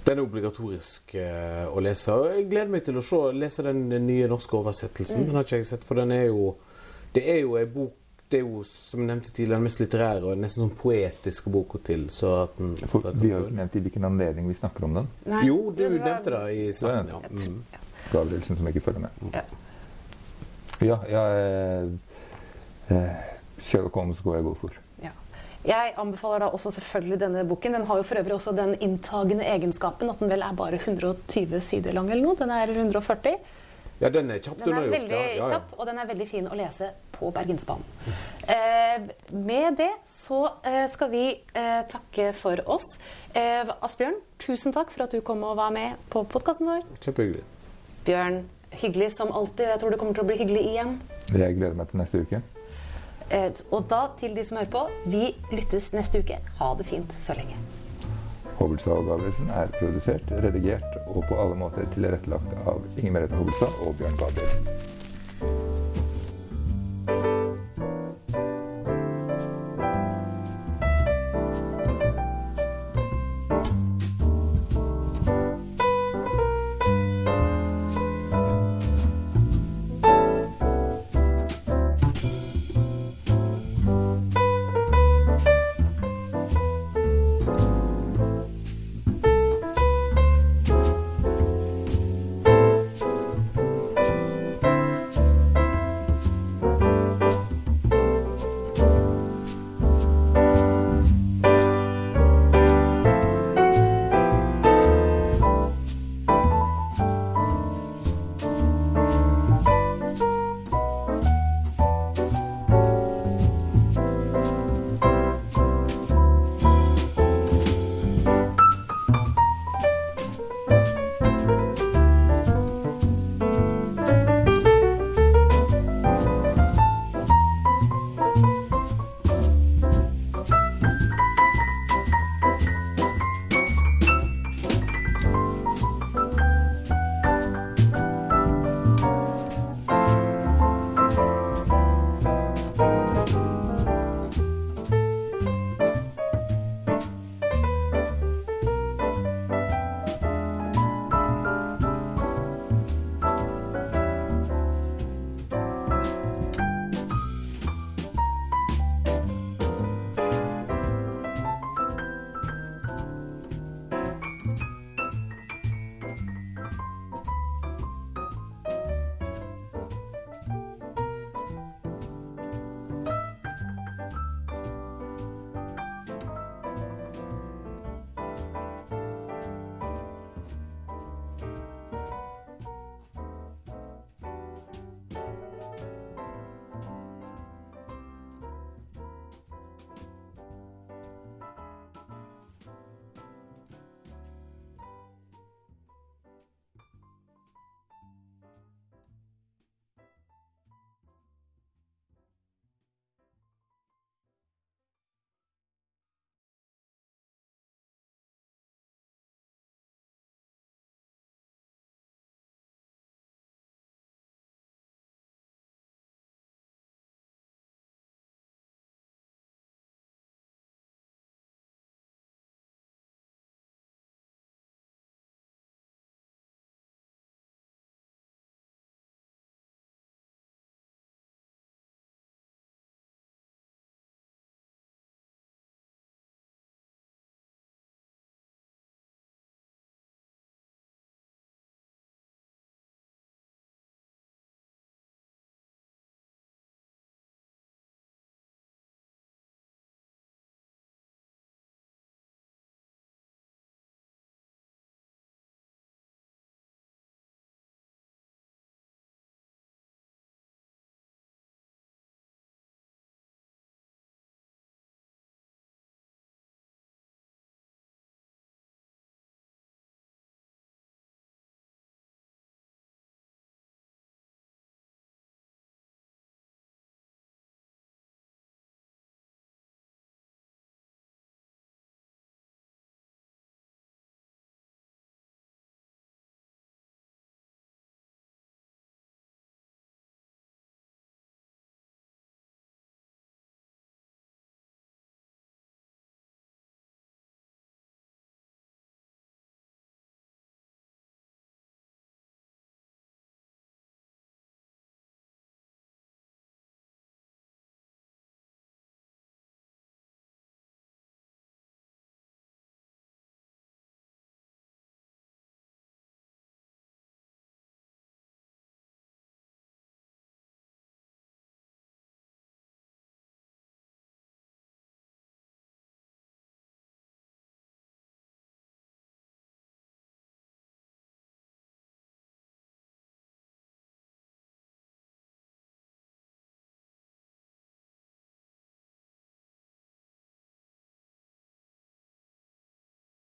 Den er obligatorisk uh, å lese. og Jeg gleder meg til å se, lese den nye norske oversettelsen. Mm. Den har ikke jeg sett, for den er jo Det er jo en bok det er jo, som jeg nevnte tidligere, den mest litterære og nesten sånn poetiske boka til. Så at den, for, vi har jo ikke nevnt i hvilken anledning vi snakker om den. Nei, jo, du det nevnte det i starten. Ja. Mm. Gabrielsen som ikke følger med. Ja, ja jeg, eh, eh, Sherlock Holmes går jeg god for. Jeg anbefaler da også selvfølgelig denne boken. Den har jo for øvrig også den inntagende egenskapen at den vel er bare 120 sider lang eller noe. Den er 140. Ja, den er kjapp. Den er veldig ja, ja. kjapp, og den er veldig fin å lese på Bergensbanen. Eh, med det så eh, skal vi eh, takke for oss. Eh, Asbjørn, tusen takk for at du kom og var med på podkasten vår. Kjempehyggelig. Bjørn, hyggelig som alltid. Jeg tror det kommer til å bli hyggelig igjen. Jeg gleder meg til neste uke. Og da, til de som hører på, vi lyttes neste uke. Ha det fint så lenge. Hobbelstad og Gabrielsen er produsert, redigert og på alle måter tilrettelagt av Inger Merete Hobbelstad og Bjørn Gabrielsen.